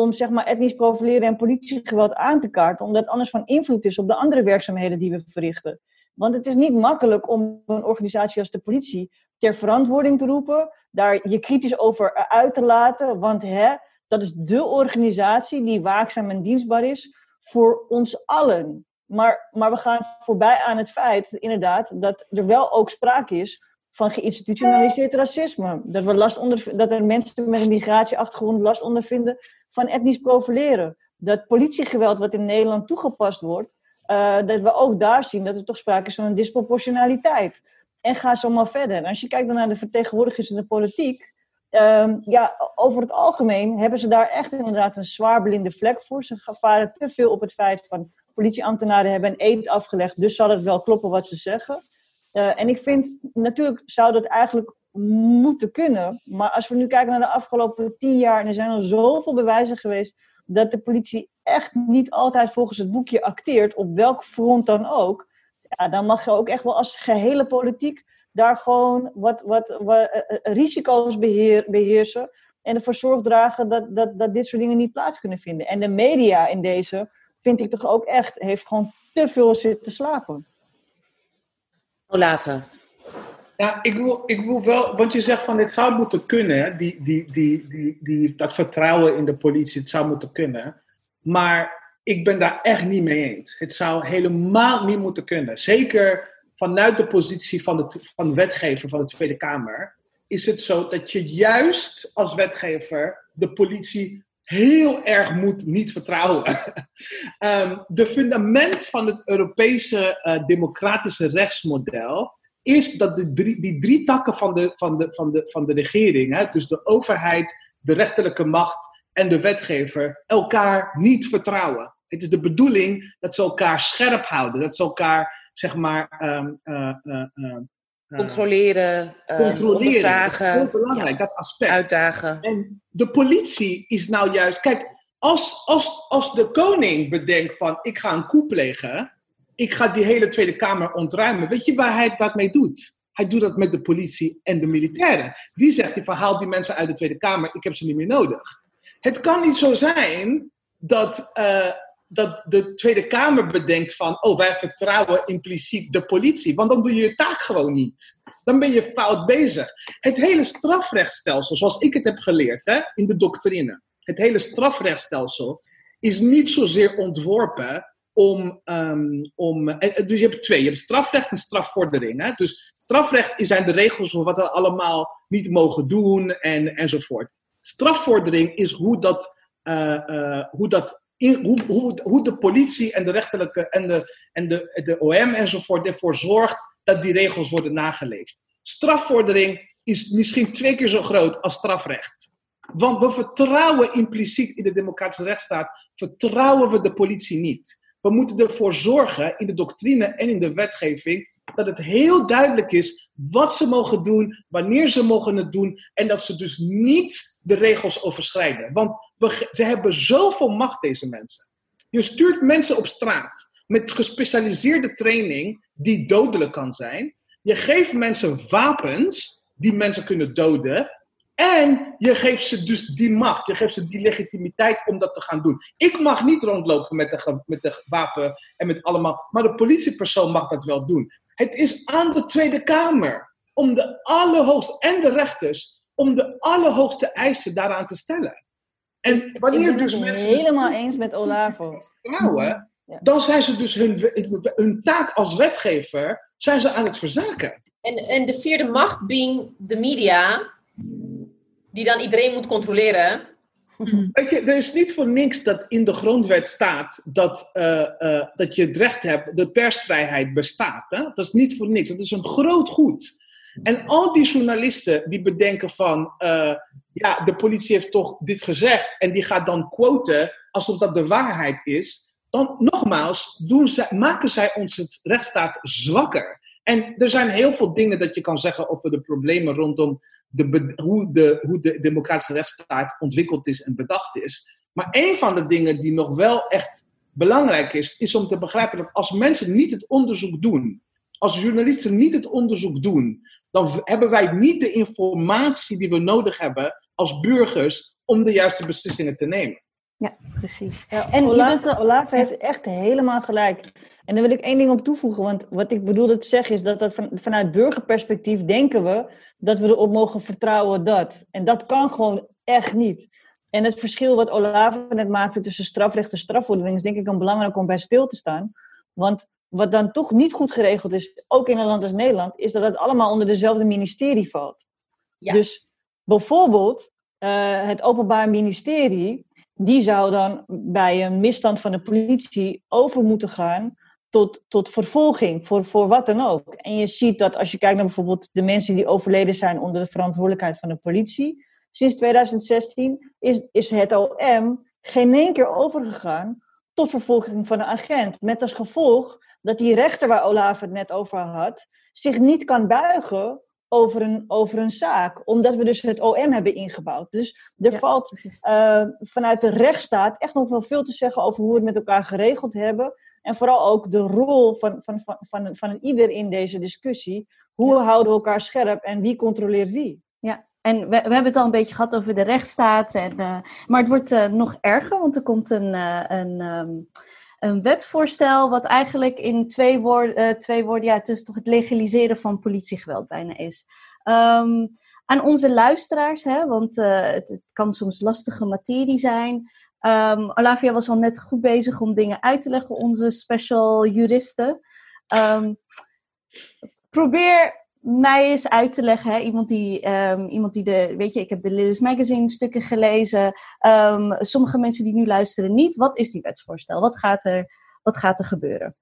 om zeg maar, etnisch profileren en politiegeweld aan te kaarten, omdat anders van invloed is op de andere werkzaamheden die we verrichten. Want het is niet makkelijk om een organisatie als de politie ter verantwoording te roepen, daar je kritisch over uit te laten, want hè, dat is de organisatie die waakzaam en dienstbaar is voor ons allen. Maar, maar we gaan voorbij aan het feit, inderdaad, dat er wel ook sprake is van geïnstitutionaliseerd racisme. Dat, we last onder, dat er mensen met een migratieachtergrond last ondervinden van etnisch profileren. Dat politiegeweld wat in Nederland toegepast wordt, uh, dat we ook daar zien dat er toch sprake is van een disproportionaliteit. En ga zo maar verder. En als je kijkt dan naar de vertegenwoordigers in de politiek, um, ja, over het algemeen hebben ze daar echt inderdaad een zwaar blinde vlek voor. Ze varen te veel op het feit van politieambtenaren hebben een eed afgelegd, dus zal het wel kloppen wat ze zeggen. Uh, en ik vind, natuurlijk zou dat eigenlijk moeten kunnen. Maar als we nu kijken naar de afgelopen tien jaar, en er zijn al zoveel bewijzen geweest dat de politie echt niet altijd volgens het boekje acteert, op welk front dan ook. Ja, dan mag je ook echt wel als gehele politiek daar gewoon wat, wat, wat uh, risico's beheer, beheersen. En ervoor zorg dragen dat, dat, dat dit soort dingen niet plaats kunnen vinden. En de media in deze, vind ik toch ook echt, heeft gewoon te veel zitten slapen. Olave. Ja, ik wil, ik wil wel, want je zegt van dit zou moeten kunnen, die, die, die, die, die, dat vertrouwen in de politie, het zou moeten kunnen. Maar ik ben daar echt niet mee eens. Het zou helemaal niet moeten kunnen. Zeker vanuit de positie van de, van de wetgever van de Tweede Kamer, is het zo dat je juist als wetgever de politie heel erg moet niet vertrouwen. um, de fundament van het Europese uh, democratische rechtsmodel is dat de drie, die drie takken van de, van de, van de, van de regering, hè, dus de overheid, de rechterlijke macht en de wetgever, elkaar niet vertrouwen. Het is de bedoeling dat ze elkaar scherp houden, dat ze elkaar, zeg maar, um, uh, uh, controleren, controleren. Dat is heel belangrijk, dat aspect. Uitdagen. En de politie is nou juist, kijk, als, als, als de koning bedenkt van ik ga een coup plegen, ik ga die hele Tweede Kamer ontruimen. Weet je waar hij dat mee doet? Hij doet dat met de politie en de militairen. Die zegt hij verhaalt die mensen uit de Tweede Kamer, ik heb ze niet meer nodig. Het kan niet zo zijn dat, uh, dat de Tweede Kamer bedenkt van, oh wij vertrouwen impliciet de politie, want dan doe je je taak gewoon niet. Dan ben je fout bezig. Het hele strafrechtsstelsel, zoals ik het heb geleerd hè, in de doctrine, het hele strafrechtsstelsel is niet zozeer ontworpen om. Um, om eh, dus je hebt twee: je hebt strafrecht en strafvordering. Hè? Dus strafrecht zijn de regels voor wat we allemaal niet mogen doen en, enzovoort. Strafvordering is hoe dat, uh, hoe, dat hoe, hoe, hoe de politie en de rechterlijke en de, en de, de OM enzovoort ervoor zorgt dat die regels worden nageleefd. Strafvordering is misschien twee keer zo groot als strafrecht. Want we vertrouwen impliciet in de democratische rechtsstaat, vertrouwen we de politie niet. We moeten ervoor zorgen in de doctrine en in de wetgeving dat het heel duidelijk is wat ze mogen doen, wanneer ze mogen het doen en dat ze dus niet de regels overschrijden. Want ze hebben zoveel macht, deze mensen. Je stuurt mensen op straat met gespecialiseerde training die dodelijk kan zijn. Je geeft mensen wapens die mensen kunnen doden. En je geeft ze dus die macht, je geeft ze die legitimiteit om dat te gaan doen. Ik mag niet rondlopen met de, met de wapen en met allemaal, maar de politiepersoon mag dat wel doen. Het is aan de Tweede Kamer om de allerhoogste, en de rechters, om de allerhoogste eisen daaraan te stellen. En wanneer ik ben dus het mensen. dus helemaal eens met Olavo. vertrouwen, Ja. dan zijn ze dus hun, hun taak als wetgever zijn ze aan het verzaken. En, en de vierde macht being de media, die dan iedereen moet controleren. Weet je, er is niet voor niks dat in de grondwet staat dat, eh, eh, dat je het recht hebt, de persvrijheid bestaat. Hè? Dat is niet voor niks, dat is een groot goed. En al die journalisten die bedenken van, eh, ja, de politie heeft toch dit gezegd en die gaat dan quoten alsof dat de waarheid is. Dan nogmaals, doen zij, maken zij onze rechtsstaat zwakker. En er zijn heel veel dingen dat je kan zeggen over de problemen rondom de, hoe, de, hoe de democratische rechtsstaat ontwikkeld is en bedacht is. Maar een van de dingen die nog wel echt belangrijk is, is om te begrijpen dat als mensen niet het onderzoek doen, als journalisten niet het onderzoek doen, dan hebben wij niet de informatie die we nodig hebben als burgers om de juiste beslissingen te nemen. Ja, precies. Ja, En je Olaf, bent Olaf heeft echt helemaal gelijk. En daar wil ik één ding op toevoegen. Want wat ik bedoelde te zeggen is dat, dat van, vanuit burgerperspectief denken we dat we erop mogen vertrouwen dat. En dat kan gewoon echt niet. En het verschil wat Olaf net maakte tussen strafrecht en strafvordering is denk ik dan belangrijk om bij stil te staan. Want wat dan toch niet goed geregeld is, ook in een land als Nederland, is dat het allemaal onder dezelfde ministerie valt. Ja. Dus bijvoorbeeld eh, het Openbaar Ministerie, die zou dan bij een misstand van de politie over moeten gaan tot, tot vervolging, voor, voor wat dan ook. En je ziet dat als je kijkt naar bijvoorbeeld de mensen die overleden zijn onder de verantwoordelijkheid van de politie, sinds 2016 is, is het OM geen één keer overgegaan tot vervolging van een agent. Met als gevolg dat die rechter waar Olaf het net over had, zich niet kan buigen over een, over een zaak. Omdat we dus het OM hebben ingebouwd. Dus er Ja, valt eh, vanuit de rechtsstaat echt nog wel veel te zeggen over hoe we het met elkaar geregeld hebben. En vooral ook de rol van, van, van, van, van ieder in deze discussie. Hoe houden we elkaar scherp en wie controleert wie? Ja, en we, we hebben het al een beetje gehad over de rechtsstaat. En, eh, maar het wordt eh, nog erger, want er komt een, een, ehm, een wetsvoorstel wat eigenlijk in twee woorden, eh, twee woorden ja, het is toch het legaliseren van politiegeweld bijna is. Ehm, aan onze luisteraars, hè, want eh, het, kan soms lastige materie zijn. Ehm Olavia was al net goed bezig om dingen uit te leggen, onze special juristen. Ehm, probeer mij eens uit te leggen. Hè? Iemand, die, ehm, iemand die de, weet je, ik heb de Lilith Magazine stukken gelezen. Ehm, sommige mensen die nu luisteren niet. Wat is die wetsvoorstel? Wat gaat er, wat gaat er gebeuren?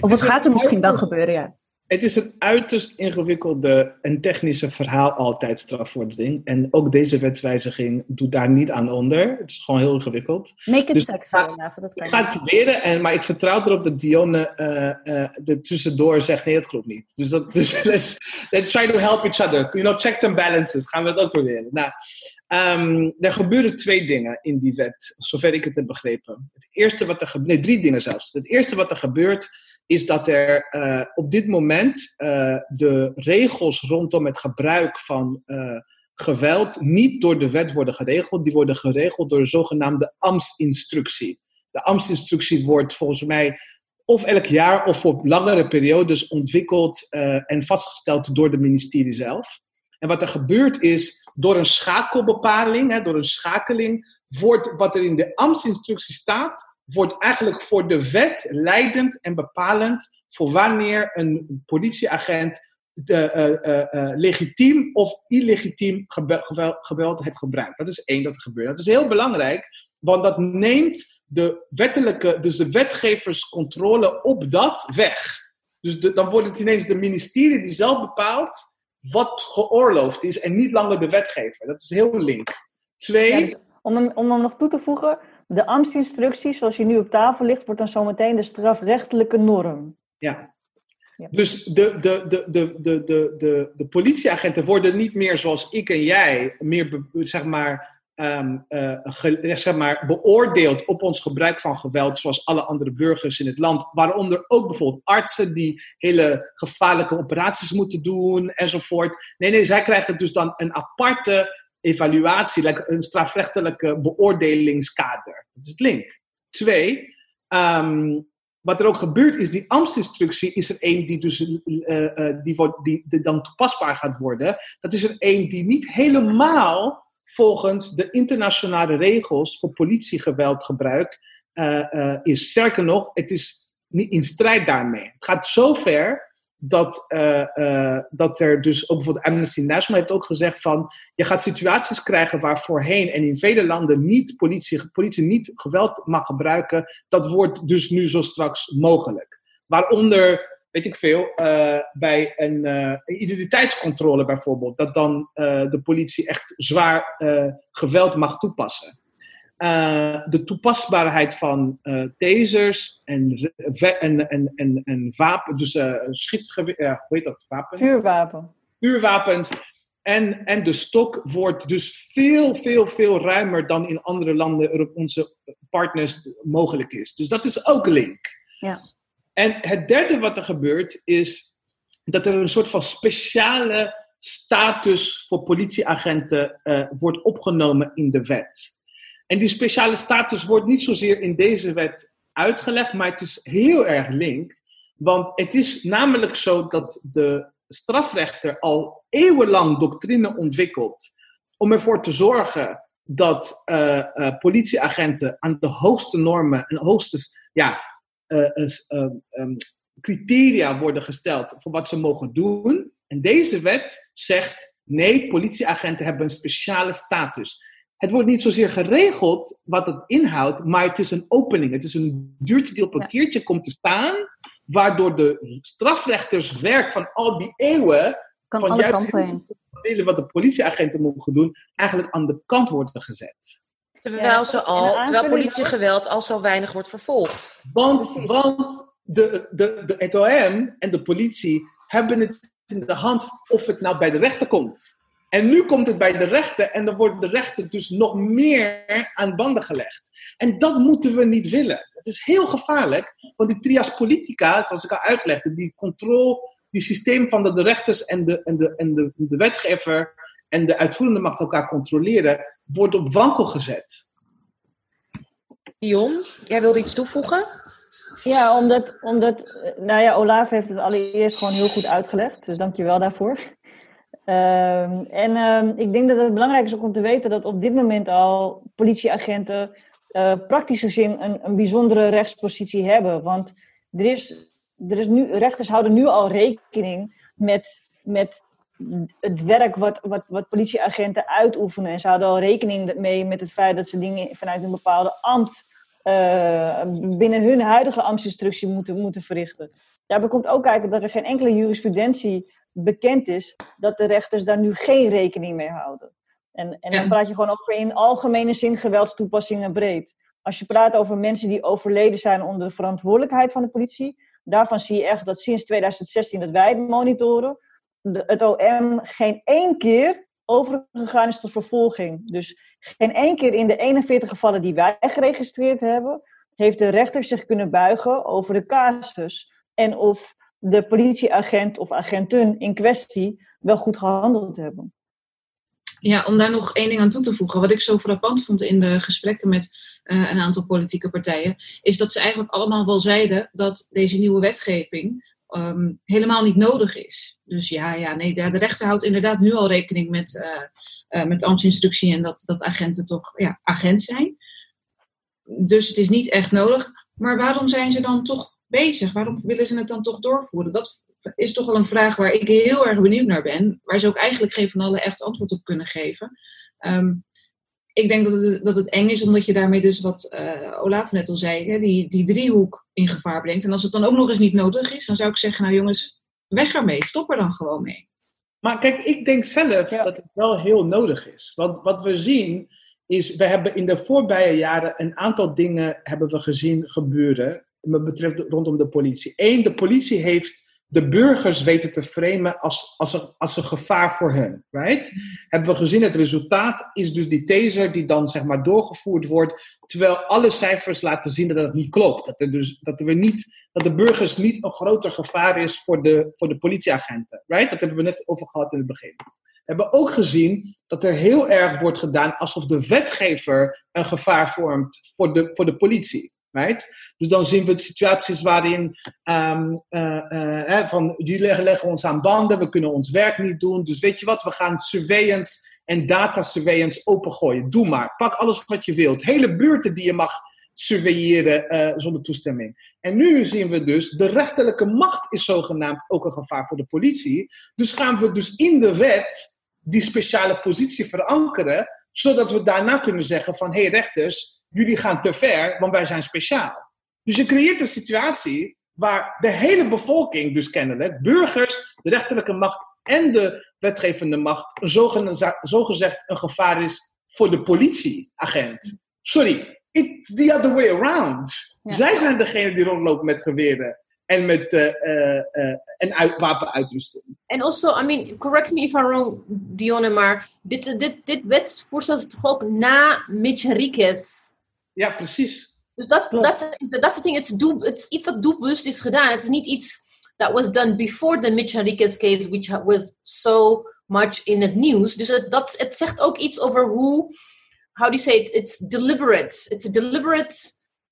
Of wat gaat er misschien wel gebeuren, ja. Het is een uiterst ingewikkelde en technische verhaal altijd, strafvordering. En ook deze wetswijziging doet daar niet aan onder. Het is gewoon heel ingewikkeld. Make it Dus- sexy, dat kan Ik ga het proberen, en, maar ik vertrouw erop dat Dionne eh er tussendoor zegt, nee, dat klopt niet. Dus, dat, dus let's, let's try to help each other. You know, checks and balances. Gaan we dat ook proberen. Nou, ehm, er gebeuren twee dingen in die wet, zover ik het heb begrepen. Het eerste wat er gebeurt, nee, drie dingen zelfs. Het eerste wat er gebeurt, is dat er eh, op dit moment eh, de regels rondom het gebruik van eh, geweld niet door de wet worden geregeld. Die worden geregeld door de zogenaamde ambtsinstructie. De ambtsinstructie wordt volgens mij of elk jaar of voor langere periodes ontwikkeld en vastgesteld door de ministerie zelf. En wat er gebeurt is, door een schakelbepaling, hè, door een schakeling, wordt wat er in de ambtsinstructie staat, wordt eigenlijk voor de wet leidend en bepalend voor wanneer een politieagent de, eh, eh, eh, legitiem of illegitiem geweld, heeft gebruikt. Dat is één dat er gebeurt. Dat is heel belangrijk, want dat neemt de wettelijke, dus de wetgeverscontrole op dat weg. Dus dan wordt het ineens de ministerie die zelf bepaalt wat geoorloofd is en niet langer de wetgever. Dat is heel link. Twee, dus om, hem, om nog toe te voegen, de ambtsinstructie zoals die nu op tafel ligt, wordt dan zometeen de strafrechtelijke norm. Ja. Ja. Dus de, de, de, de, de, de, de, de politieagenten worden niet meer zoals ik en jij, meer zeg maar, ehm, eh, ge- zeg maar, beoordeeld op ons gebruik van geweld, zoals alle andere burgers in het land. Waaronder ook bijvoorbeeld artsen die hele gevaarlijke operaties moeten doen enzovoort. Nee, nee, zij krijgen dus dan een aparte evaluatie, een strafrechtelijke beoordelingskader. Dat is het link. Twee, ehm, wat er ook gebeurt is, die ambtsinstructie is er één die, dus, eh, eh, die, die, dan toepasbaar gaat worden. Dat is er één die niet helemaal volgens de internationale regels voor politiegeweldgebruik eh, eh, is. Sterker nog, het is niet in strijd daarmee. Het gaat zo ver dat, eh, eh, dat er dus ook bijvoorbeeld Amnesty International heeft ook gezegd van je gaat situaties krijgen waar voorheen en in vele landen niet politie, politie niet geweld mag gebruiken. Dat wordt dus nu zo straks mogelijk. Waaronder, weet ik veel, eh, bij een identiteitscontrole bijvoorbeeld, dat dan de politie echt zwaar geweld mag toepassen. Eh, de toepasbaarheid van eh, tasers en, en, en, en, en wapen, dus schietgeweer, ja, hoe heet dat? Wapen? Vuurwapen. vuurwapens en, en de stok wordt dus veel, veel, veel ruimer dan in andere landen onze partners mogelijk is. Dus dat is ook link. Ja. En het derde wat er gebeurt is dat er een soort van speciale status voor politieagenten wordt opgenomen in de wet. En die speciale status wordt niet zozeer in deze wet uitgelegd, maar het is heel erg link. Want het is namelijk zo dat de strafrechter al eeuwenlang doctrine ontwikkelt om ervoor te zorgen dat uh, uh, politieagenten aan de hoogste normen en hoogste ja, uh, um, criteria worden gesteld voor wat ze mogen doen. En deze wet zegt: nee, politieagenten hebben een speciale status. Het wordt niet zozeer geregeld wat het inhoudt, maar het is een opening. Het is een duurtje die op een keertje komt te staan, waardoor de strafrechterswerk van al die eeuwen. Kan van alle juist heen. delen wat de politieagenten mogen doen, eigenlijk aan de kant worden gezet. Terwijl, ze al, terwijl politiegeweld al zo weinig wordt vervolgd. Want de, de, de, het OM en de politie hebben het in de hand of het nou bij de rechter komt. En nu komt het bij de rechter en dan wordt de rechter dus nog meer aan banden gelegd. En dat moeten we niet willen. Het is heel gevaarlijk, want die trias politica, zoals ik al uitlegde, die controle, die systeem van dat de rechters en de, en, de, en de, de wetgever en de uitvoerende macht elkaar controleren, wordt op wankel gezet. Dion, jij wilde iets toevoegen? Ja, omdat, omdat, nou ja, Olaf heeft het allereerst gewoon heel goed uitgelegd. Dus dank je wel daarvoor. Ehm, en ehm, ik denk dat het belangrijk is om te weten dat op dit moment al politieagenten eh praktisch gezien een, een bijzondere rechtspositie hebben. Want er is, er is nu, rechters houden nu al rekening met, met het werk wat, wat, wat politieagenten uitoefenen. En ze houden al rekening mee met het feit dat ze dingen vanuit een bepaalde ambt eh, binnen hun huidige ambtsinstructie moeten, moeten verrichten. Daarbij komt ook kijken dat er geen enkele jurisprudentie bekend is dat de rechters daar nu geen rekening mee houden. En, en dan praat je gewoon over in algemene zin geweldstoepassingen breed. Als je praat over mensen die overleden zijn onder de verantwoordelijkheid van de politie, daarvan zie je echt dat sinds 2016 dat wij het monitoren, de, het OM geen één keer overgegaan is tot vervolging. Dus geen één keer in de 41 gevallen die wij geregistreerd hebben, heeft de rechter zich kunnen buigen over de casus. En of de politieagent of agenten in kwestie wel goed gehandeld hebben. Ja, om daar nog één ding aan toe te voegen. Wat ik zo frappant vond in de gesprekken met eh, een aantal politieke partijen, is dat ze eigenlijk allemaal wel zeiden dat deze nieuwe wetgeving ehm, helemaal niet nodig is. Dus ja, ja nee, de, rechter houdt inderdaad nu al rekening met, eh, eh, met ambtsinstructie en dat, dat agenten toch ja, agent zijn. Dus het is niet echt nodig. Maar waarom zijn ze dan toch bezig? Waarom willen ze het dan toch doorvoeren? Dat is toch wel een vraag waar ik heel erg benieuwd naar ben. Waar ze ook eigenlijk geen van alle echt antwoord op kunnen geven. Ehm, ik denk dat het, dat het eng is, omdat je daarmee dus, wat eh, Olaf net al zei, hè, die, die driehoek in gevaar brengt. En als het dan ook nog eens niet nodig is, dan zou ik zeggen, nou jongens, weg ermee. Stop er dan gewoon mee. Maar kijk, ik denk zelf Ja. dat het wel heel nodig is. Want wat we zien is, we hebben in de voorbije jaren een aantal dingen hebben we gezien gebeuren. Wat betreft rondom de politie. Eén, de politie heeft de burgers weten te framen als, als, een, als een gevaar voor hen. Right? Hebben we gezien, het resultaat is dus die taser die dan zeg maar doorgevoerd wordt. Terwijl alle cijfers laten zien dat het niet klopt. Dat, er dus, dat, we niet, dat de burgers niet een groter gevaar is voor de, voor de politieagenten. Right? Dat hebben we net over gehad in het begin. We hebben ook gezien dat er heel erg wordt gedaan alsof de wetgever een gevaar vormt voor de, voor de politie. Right? Dus dan zien we situaties waarin hè, van jullie leggen, leggen ons aan banden, we kunnen ons werk niet doen. Dus weet je wat, we gaan surveillance en data surveillance opengooien. Doe maar, pak alles wat je wilt. Hele buurten die je mag surveilleren eh, zonder toestemming. En nu zien we dus, de rechterlijke macht is zogenaamd ook een gevaar voor de politie. Dus gaan we dus in de wet die speciale positie verankeren, zodat we daarna kunnen zeggen van, hé hey rechters, jullie gaan te ver, want wij zijn speciaal. Dus je creëert een situatie waar de hele bevolking, dus kennelijk, burgers, de rechterlijke macht en de wetgevende macht, zogezegd, een gevaar is voor de politieagent. Sorry, it, the other way around. Ja. Zij zijn degene die rondlopen met geweren en met eh, eh, en uit, wapenuitrusting. And also, I mean, correct me if I'm wrong, Dionne, maar dit, dit, dit wetsvoorstel is toch ook na Mitch Henriquez. Ja, precies. Dus dat Klopt. is the thing, het is, doel, het is iets wat doelbewust is gedaan. Het is niet iets that was done before the Mitch Henriquez case, which was so much in het nieuws. Dus het, dat, het zegt ook iets over hoe how do you say it? It's deliberate. It's a deliberate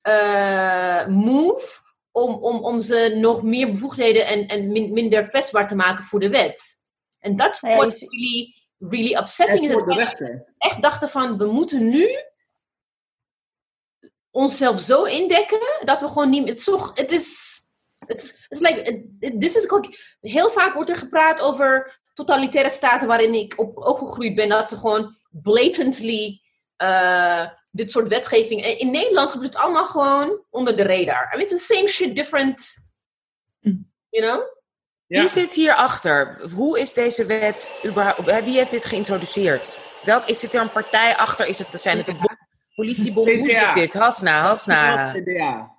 uh, move om, om, om ze nog meer bevoegdheden en, en min, minder kwetsbaar te maken voor de wet. En dat is what je- really, really upsetting is. Dat echt dachten van, we moeten nu onszelf zo indekken dat we gewoon niet meer. Het is toch, het is. Het is het is like, this is ook, heel vaak wordt er gepraat over totalitaire staten waarin ik op opgegroeid ben, dat ze gewoon blatantly eh, dit soort wetgeving. En in Nederland gebeurt het allemaal gewoon onder de radar. I mean, it's the same shit, different. Hm. You know? Ja. Wie zit hierachter? Hoe is deze wet überhaupt? Wie heeft dit geïntroduceerd? Welk, is het er een partij achter? Is het, zijn het de bo- politiebond? Hoe zit dit? Hasna, Hasna. CDA.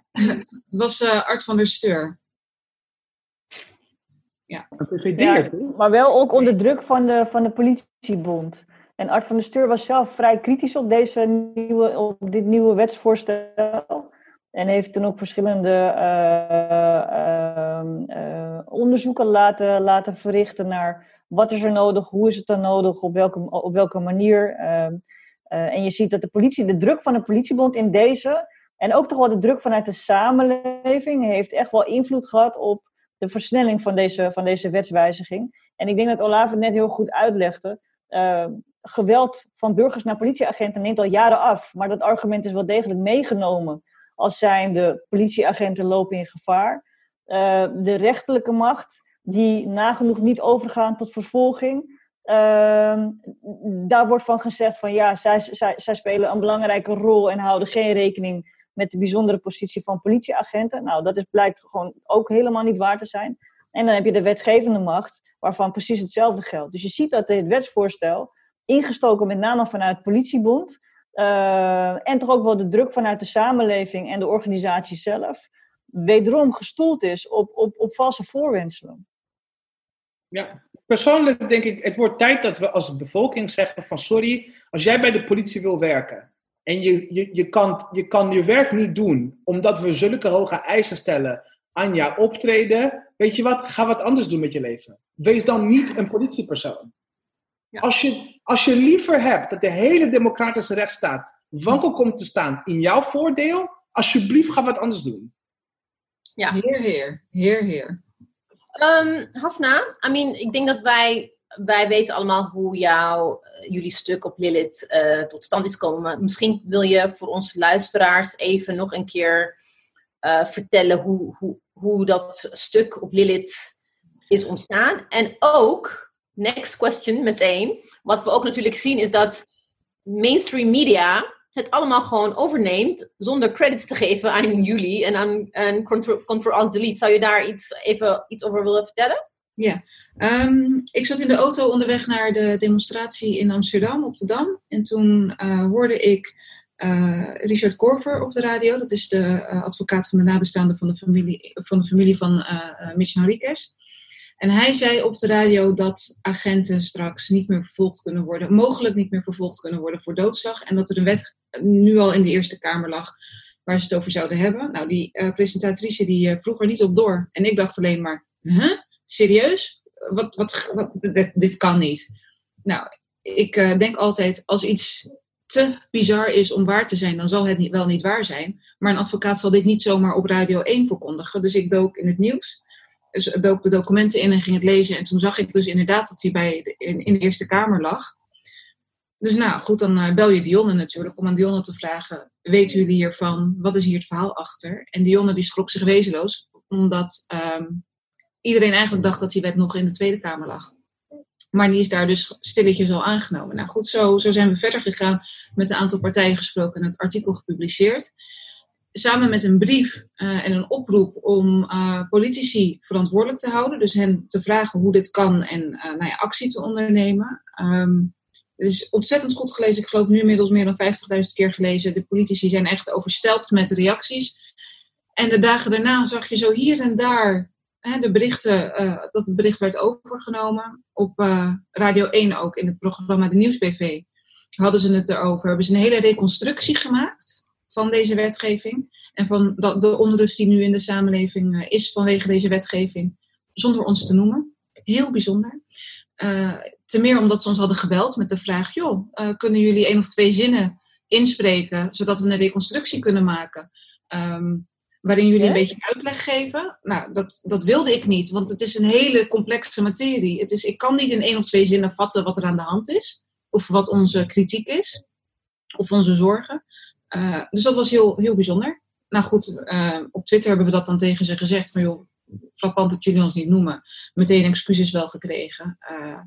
Was eh, Art van der Steur. Ja, maar wel ook onder druk van de, van de politiebond. En Art van der Steur was zelf vrij kritisch op, deze nieuwe, op dit nieuwe wetsvoorstel. En heeft toen ook verschillende eh, ehm, eh, onderzoeken laten, laten verrichten naar wat is er nodig, hoe is het dan nodig, op welke, op welke manier. Eh, en je ziet dat de politie, de druk van de politiebond in deze, en ook toch wel de druk vanuit de samenleving, heeft echt wel invloed gehad op de versnelling van deze, van deze wetswijziging. En ik denk dat Olaf het net heel goed uitlegde. Eh, geweld van burgers naar politieagenten neemt al jaren af. Maar dat argument is wel degelijk meegenomen als zijn de politieagenten lopen in gevaar. Eh, de rechterlijke macht, die nagenoeg niet overgaan tot vervolging. Eh, daar wordt van gezegd van ja, zij, zij, zij spelen een belangrijke rol en houden geen rekening met de bijzondere positie van politieagenten. Nou, dat is, blijkt gewoon ook helemaal niet waar te zijn. En dan heb je de wetgevende macht, waarvan precies hetzelfde geldt. Dus je ziet dat dit wetsvoorstel, ingestoken met name vanuit politiebond, eh, en toch ook wel de druk vanuit de samenleving en de organisatie zelf, wederom gestoeld is op, op, op valse voorwenselen. Ja, persoonlijk denk ik, het wordt tijd dat we als bevolking zeggen van sorry, als jij bij de politie wil werken en je, je, je, kan, je kan je werk niet doen omdat we zulke hoge eisen stellen aan jouw optreden, weet je wat, ga wat anders doen met je leven. Wees dan niet een politiepersoon. Ja. Als, je, als je liever hebt dat de hele democratische rechtsstaat wankel komt te staan in jouw voordeel, alsjeblieft ga wat anders doen. Ja. Heer, heer. Heer, heer. Ehm, Hasna, I mean, ik denk dat wij, wij weten allemaal hoe jouw, eh, jullie stuk op Lilith eh, tot stand is. Maar misschien wil je voor onze luisteraars even nog een keer eh, vertellen hoe, hoe, hoe dat stuk op Lilith is ontstaan. En ook, next question meteen, wat we ook natuurlijk zien is dat mainstream media het allemaal gewoon overneemt zonder credits te geven aan jullie en aan, aan Control, Control Alt Delete. Zou je daar iets, even iets over willen vertellen? Ehm, ik zat in de auto onderweg naar de demonstratie in Amsterdam op de Dam. En toen eh, hoorde ik eh, Richard Korver op de radio. Dat is de eh, advocaat van de nabestaanden van de familie van, de familie van. En hij zei op de radio dat agenten straks niet meer vervolgd kunnen worden, mogelijk niet meer vervolgd kunnen worden voor doodslag. En dat er een wet nu al in de Eerste Kamer lag waar ze het over zouden hebben. Nou, die eh, presentatrice die eh, vroeg er niet op door. En ik dacht alleen maar, huh? serieus? Wat, wat, wat, dit, kan niet. Nou, ik eh, denk altijd, als iets te bizar is om waar te zijn, dan zal het niet, wel niet waar zijn. Maar een advocaat zal dit niet zomaar op Radio 1 verkondigen. Dus ik dook in het nieuws, dus dook de documenten in en ging het lezen. En toen zag ik dus inderdaad dat hij bij in, in de Eerste Kamer lag. Dus nou, goed, dan eh, bel je Dionne natuurlijk om aan Dionne te vragen... weten jullie hiervan? Wat is hier het verhaal achter? En Dionne die schrok zich wezenloos, omdat ehm, iedereen eigenlijk dacht dat die wet nog in de Tweede Kamer lag. Maar die is daar dus stilletjes al aangenomen. Nou goed, zo, zo zijn we verder gegaan met een aantal partijen gesproken en het artikel gepubliceerd. Samen met een brief eh, en een oproep om eh, politici verantwoordelijk te houden. Dus hen te vragen hoe dit kan en eh, nou ja, actie te ondernemen. Ehm, het is ontzettend goed gelezen. Ik geloof nu inmiddels meer dan 50.000 keer gelezen. De politici zijn echt overstelpt met reacties. En de dagen daarna zag je zo hier en daar hè, de berichten, eh, dat het bericht werd overgenomen. Op eh, Radio 1 ook, in het programma De Nieuwsbv, hadden ze het erover. Hebben ze een hele reconstructie gemaakt van deze wetgeving. En van de onrust die nu in de samenleving eh, is vanwege deze wetgeving. Zonder ons te noemen. Heel bijzonder. Ten meer omdat ze ons hadden gebeld met de vraag: joh, uh, kunnen jullie één of twee zinnen inspreken, zodat we een reconstructie kunnen maken. Ehm, waarin jullie een beetje uitleg geven. Nou, dat, dat wilde ik niet, want het is een hele complexe materie. Het is, ik kan niet in één of twee zinnen vatten wat er aan de hand is, of wat onze kritiek is, of onze zorgen. Eh, dus dat was heel, heel bijzonder. Nou goed, eh, op Twitter hebben we dat dan tegen ze gezegd: van joh, frappant dat jullie ons niet noemen. Meteen excuses wel gekregen. Eh,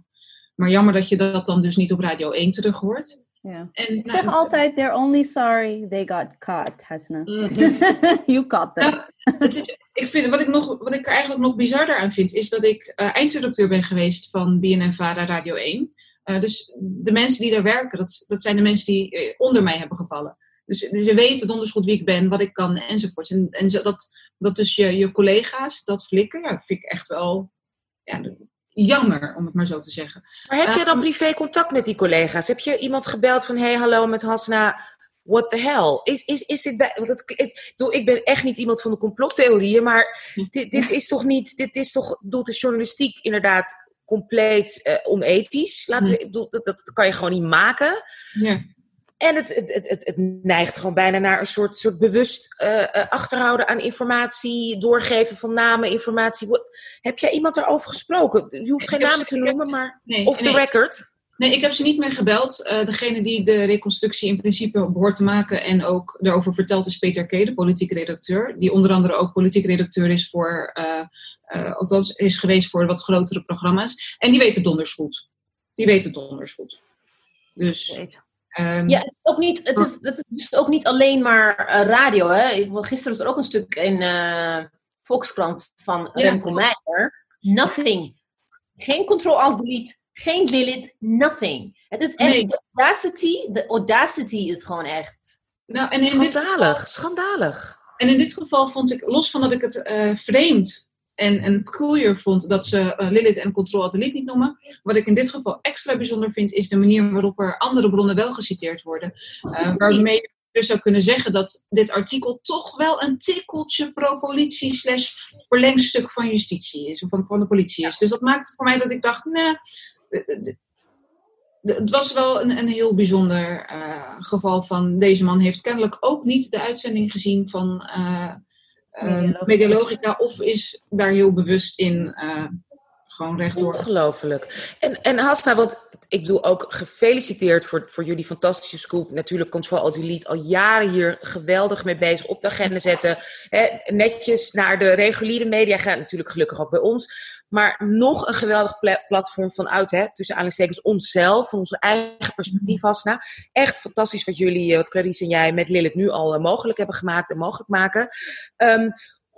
maar jammer dat je dat dan dus niet op Radio 1 terug hoort. Ja. En, Ik zeg nou, altijd, they're only sorry they got caught, Hasna. Mhm. you caught them. Nou, het is, ik vind, wat, ik nog, wat ik er eigenlijk nog bizarder aan vind, is dat ik eh, eindredacteur ben geweest van BNN-Vara Radio 1. Eh, dus de mensen die daar werken, dat, dat zijn de mensen die eh, onder mij hebben gevallen. Dus, ze weten donders goed wie ik ben, wat ik kan enzovoort. En, en zo, dat, dat dus je, je collega's dat flikken, ja, dat vind ik echt wel ja, jammer, om het maar zo te zeggen. Maar heb je dan Ehm, privé contact met die collega's? Heb je iemand gebeld van, hey, hallo, met Hasna, what the hell? Is, is, is dit bij, want het, ik, ik ben echt niet iemand van de complottheorieën, maar dit, dit is toch niet, dit is toch, doet de journalistiek inderdaad compleet eh, onethisch. Laten we, ik bedoel, dat, dat kan je gewoon niet maken. Ja. En het, het, het, het, neigt gewoon bijna naar een soort, soort bewust eh, eh, achterhouden aan informatie, doorgeven van namen, informatie. Heb jij iemand daarover gesproken? Je hoeft geen namen te heb- noemen, maar Nee, off the nee. record. Nee, ik heb ze niet meer gebeld. Eh, degene die de reconstructie in principe behoort te maken en ook daarover vertelt is Peter K., de politieke redacteur. Die onder andere ook politiek redacteur is voor, althans is geweest voor wat grotere programma's. En die weet het donders goed. Die weet het donders goed. Dus, ehm, Ja, het is ook niet, het is, het is dus ook niet alleen maar eh, radio. Hè? Gisteren was er ook een stuk in eh, Volkskrant van Ja. Remco Meijer. Nothing. Geen Ctrl-Alt-Delete. Geen Lilith. Nothing. Het is echt, Nee. de audacity, de audacity is gewoon echt... nou, en, in dit, Schandalig, schandalig. en in dit geval vond ik, los van dat ik het eh, vreemd en, en peculiar vond dat ze eh, Lilith en Control Delete niet noemen. Wat ik in dit geval extra bijzonder vind, is de manier waarop er andere bronnen wel geciteerd worden. Eh, waarmee je dus zou kunnen zeggen dat dit artikel toch wel een tikkeltje pro-politie slash verlengstuk van justitie is, of van, van de politie is. Dus dat maakte voor mij dat ik dacht, nee, het was wel een, een heel bijzonder eh, geval van deze man heeft kennelijk ook niet de uitzending gezien van eh, eh, Medialogica. Medialogica of is daar heel bewust in eh, gewoon rechtdoor. Ongelooflijk. En, en Hasna, want ik bedoel ook gefeliciteerd voor, voor jullie fantastische scoop. Natuurlijk Control Alt Delete al jaren hier geweldig mee bezig op de agenda zetten. Hè, netjes naar de reguliere media gaan. Natuurlijk gelukkig ook bij ons. Maar nog een geweldig pla- platform vanuit, hè, tussen aanhalingstekens, onszelf, van onze eigen perspectief, Hasna. Echt fantastisch wat jullie, eh, wat Clarice en jij met Lilith nu al eh, mogelijk hebben gemaakt en mogelijk maken. Ehm,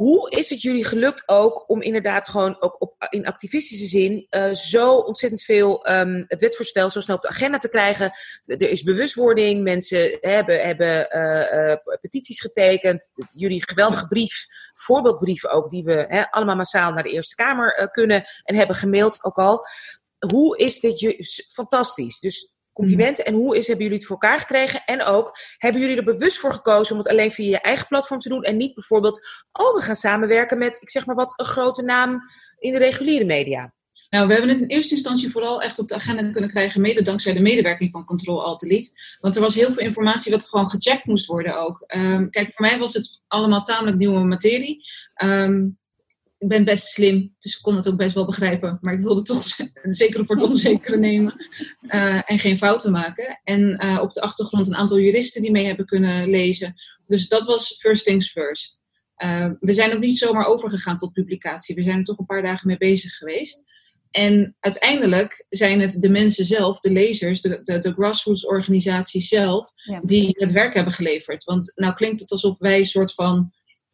hoe is het jullie gelukt ook om inderdaad gewoon ook op, in activistische zin eh, zo ontzettend veel ehm, het wetsvoorstel zo snel op de agenda te krijgen? Er is bewustwording, mensen hebben, hebben eh, eh, petities getekend. Jullie geweldige brief, voorbeeldbrieven ook, die we hè, allemaal massaal naar de Eerste Kamer kunnen en hebben gemaild ook al. Hoe is dit fantastisch? Dus complimenten. En hoe is, hebben jullie het voor elkaar gekregen? En ook, hebben jullie er bewust voor gekozen om het alleen via je eigen platform te doen en niet bijvoorbeeld, oh, we gaan samenwerken met, ik zeg maar wat, een grote naam in de reguliere media? Nou, we hebben het in eerste instantie vooral echt op de agenda kunnen krijgen, mede dankzij de medewerking van Control Alt Delete. Want er was heel veel informatie wat gewoon gecheckt moest worden ook. Ehm, kijk, voor mij was het allemaal tamelijk nieuwe materie. Ehm, ik ben best slim, dus ik kon het ook best wel begrijpen. Maar ik wilde toch zeker voor het onzekere nemen eh, en geen fouten maken. En eh, op de achtergrond een aantal juristen die mee hebben kunnen lezen. Dus dat was first things first. Uh, we zijn ook niet zomaar overgegaan tot publicatie. We zijn er toch een paar dagen mee bezig geweest. En uiteindelijk zijn het de mensen zelf, de lezers, de, de, de grassroots organisaties zelf, Ja. die het werk hebben geleverd. Want nou klinkt het alsof wij een soort van.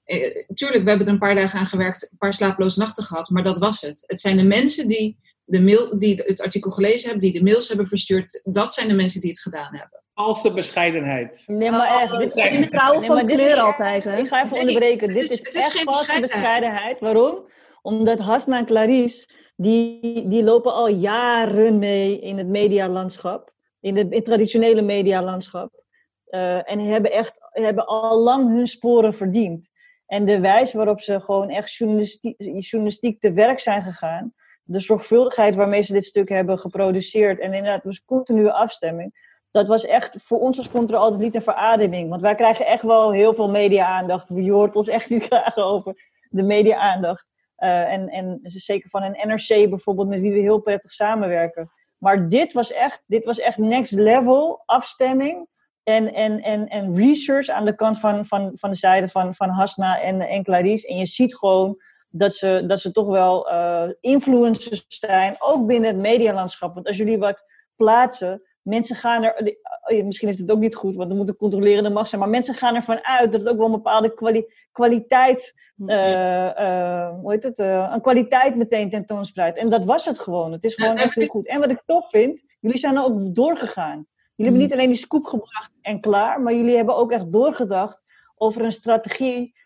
Eh, tuurlijk, we hebben er een paar dagen aan gewerkt, een paar slaaploze nachten gehad, maar dat was het. Het zijn de mensen die, de mail, die het artikel gelezen hebben, die de mails hebben verstuurd, dat zijn de mensen die het gedaan hebben. Valse bescheidenheid. Nee, maar echt. Dit, De vrouwen Nee, van maar dit kleur is- altijd, hè? Ik ga even Nee, onderbreken. Dit is- is, het is echt geen valse bescheidenheid. bescheidenheid. Waarom? Omdat Hasna en Clarice, die, die lopen al jaren mee in het medialandschap. In het, in het traditionele medialandschap. Eh, en hebben, echt, hebben al lang hun sporen verdiend. En de wijze waarop ze gewoon echt journalistiek, journalistiek te werk zijn gegaan. De zorgvuldigheid waarmee ze dit stuk hebben geproduceerd. En inderdaad, dus continue afstemming. dat was echt voor ons als controle niet een verademing. Want wij krijgen echt wel heel veel media-aandacht. Je hoort ons echt niet graag over de media-aandacht. Uh, en, en zeker van een NRC bijvoorbeeld, met wie we heel prettig samenwerken. Maar dit was echt, dit was echt next level afstemming en, en, en, en research aan de kant van, van, van de zijde van, van Hasna en, en Clarice. En je ziet gewoon dat ze, dat ze toch wel uh, influencers zijn, ook binnen het medialandschap. Want als jullie wat plaatsen, mensen gaan er, oh misschien is het ook niet goed, want er moet een controlerende macht zijn, maar mensen gaan ervan uit dat het ook wel een bepaalde kwali kwaliteit, uh, uh, hoe heet het, uh, een kwaliteit meteen tentoonspreidt. En dat was het gewoon. Het is gewoon echt heel goed. En wat ik tof vind, jullie zijn er ook doorgegaan. Jullie hebben niet alleen die scoop gebracht en klaar, maar jullie hebben ook echt doorgedacht over een strategie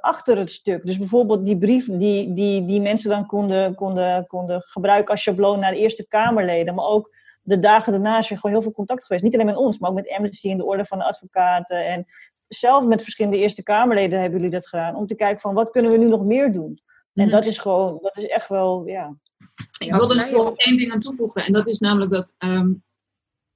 achter het stuk. Dus bijvoorbeeld die brief die, die, die mensen dan konden, konden, konden gebruiken als schabloon naar de Eerste Kamerleden, maar ook de dagen daarna is er gewoon heel veel contact geweest. Niet alleen met ons, maar ook met Amnesty en de Orde van de Advocaten. En zelf met verschillende Eerste Kamerleden hebben jullie dat gedaan. Om te kijken van wat kunnen we nu nog meer doen. En mhm. dat is gewoon, dat is echt wel, ja. Ik wilde er nog één ding aan toevoegen. En dat is namelijk dat, ehm,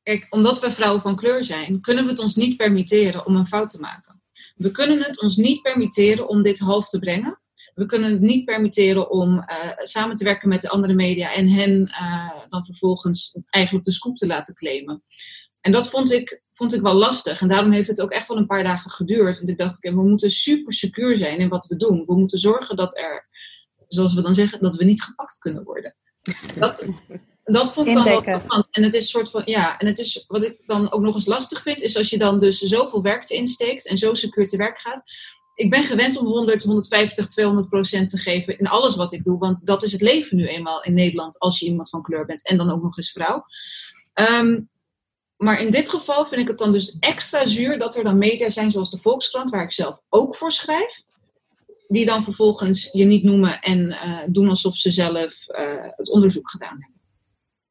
kijk, omdat we vrouwen van kleur zijn, kunnen we het ons niet permitteren om een fout te maken. We kunnen het ons niet permitteren om dit half te brengen we kunnen het niet permitteren om uh, samen te werken met de andere media en hen uh, dan vervolgens eigenlijk de scoop te laten claimen. En dat vond ik, vond ik wel lastig. En daarom heeft het ook echt wel een paar dagen geduurd. Want ik dacht, we moeten super secuur zijn in wat we doen. We moeten zorgen dat er, zoals we dan zeggen, dat we niet gepakt kunnen worden. Dat, dat vond ik dan wel spannend. En het is soort van, ja, en het is wat ik dan ook nog eens lastig vind, is als je dan dus zoveel werk insteekt en zo secuur te werk gaat, ik ben gewend om 100, 150, 200 procent te geven in alles wat ik doe. Want dat is het leven nu eenmaal in Nederland als je iemand van kleur bent en dan ook nog eens vrouw. Ehm, maar in dit geval vind ik het dan dus extra zuur dat er dan media zijn zoals de Volkskrant, waar ik zelf ook voor schrijf. Die dan vervolgens je niet noemen en uh, doen alsof ze zelf uh, het onderzoek gedaan hebben.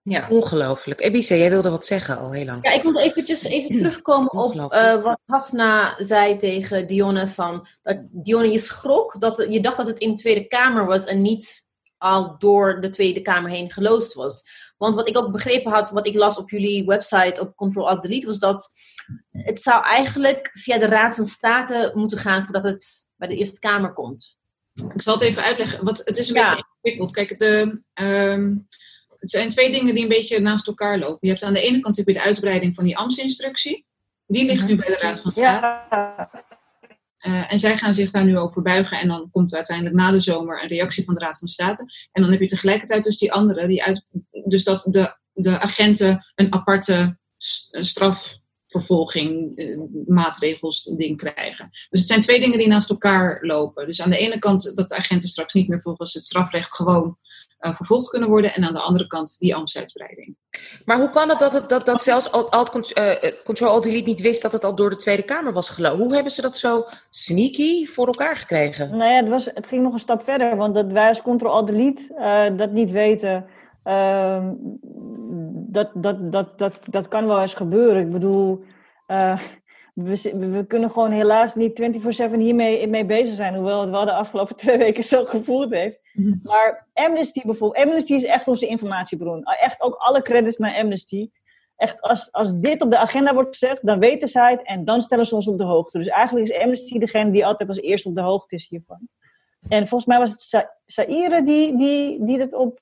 Ja. Ongelooflijk. Ebise, jij wilde wat zeggen al heel lang. Ja, ik wilde eventjes even terugkomen op uh, wat Hasna zei tegen Dionne. Van, dat Dionne, je schrok dat je dacht dat het in de Tweede Kamer was en niet al door de Tweede Kamer heen geloosd was. Want wat ik ook begrepen had, wat ik las op jullie website op Control Alt Delete, was dat het zou eigenlijk via de Raad van State moeten gaan voordat het bij de Eerste Kamer komt. Ik zal het even uitleggen. Wat, het is een beetje ingewikkeld. Kijk, de, um, het zijn twee dingen die een beetje naast elkaar lopen. Je hebt aan de ene kant heb je de uitbreiding van die ambtsinstructie. Die ligt nu bij de Raad van State. Uh, en zij gaan zich daar nu over buigen. En dan komt uiteindelijk na de zomer een reactie van de Raad van State. En dan heb je tegelijkertijd dus die andere. Die uit, dus dat de, de agenten een aparte strafvervolging, uh, maatregels, ding krijgen. Dus het zijn twee dingen die naast elkaar lopen. Dus aan de ene kant dat de agenten straks niet meer volgens het strafrecht gewoon uh, vervolgd kunnen worden. En aan de andere kant die ambtsuitbreiding. Maar hoe kan het dat, het, dat, dat zelfs alt, uh, Control Alt Delete niet wist dat het al door de Tweede Kamer was gelopen? Hoe hebben ze dat zo sneaky voor elkaar gekregen? Nou ja, het, was, het ging nog een stap verder. Want dat wij als Control Alt Delete uh, dat niet weten... Uh, dat, dat, dat, dat, dat kan wel eens gebeuren. Ik bedoel, uh, we, we, kunnen gewoon helaas niet 24-7 hiermee mee bezig zijn. Hoewel het wel de afgelopen twee weken zo gevoeld heeft. Mhm. Maar Amnesty bijvoorbeeld, Amnesty is echt onze informatiebron. Echt ook alle credits naar Amnesty. Echt, als, als dit op de agenda wordt gezegd, dan weten zij het en dan stellen ze ons op de hoogte. Dus eigenlijk is Amnesty degene die altijd als eerste op de hoogte is hiervan. En volgens mij was het Sa Saire die, die, die dat op,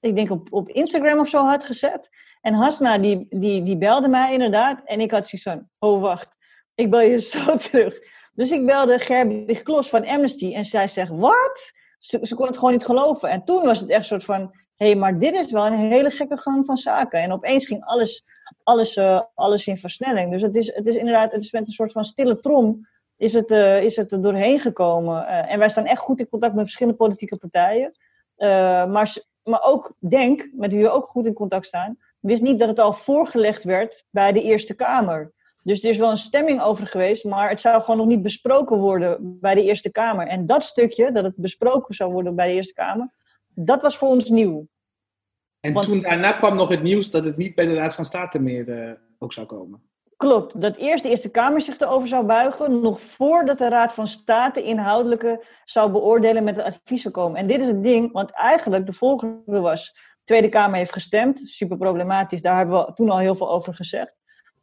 ik denk op, op Instagram of zo had gezet. En Hasna die, die, die belde mij inderdaad. En ik had zoiets van, oh wacht, ik bel je zo terug. Dus ik belde Gerbrich Klos van Amnesty en zij zegt, wat? Ze, kon het gewoon niet geloven. En toen was het echt een soort van, hé, hey, maar dit is wel een hele gekke gang van zaken. En opeens ging alles, alles, uh, alles in versnelling. Dus het is, het is inderdaad, het is met een soort van stille trom is het, uh, is het er doorheen gekomen. Uh, en wij staan echt goed in contact met verschillende politieke partijen. maar, maar ook Denk, met wie we ook goed in contact staan, wist niet dat het al voorgelegd werd bij de Eerste Kamer. Dus er is wel een stemming over geweest, maar het zou gewoon nog niet besproken worden bij de Eerste Kamer. En dat stukje, dat het besproken zou worden bij de Eerste Kamer, dat was voor ons nieuw. En toen daarna kwam nog het nieuws dat het niet bij de Raad van State meer uh, ook zou komen. Klopt, dat eerst de Eerste Kamer zich erover zou buigen, nog voordat de Raad van State inhoudelijke zou beoordelen met het advies zou komen. En dit is het ding, want eigenlijk de volgende was, de Tweede Kamer heeft gestemd, super problematisch, daar hebben we toen al heel veel over gezegd.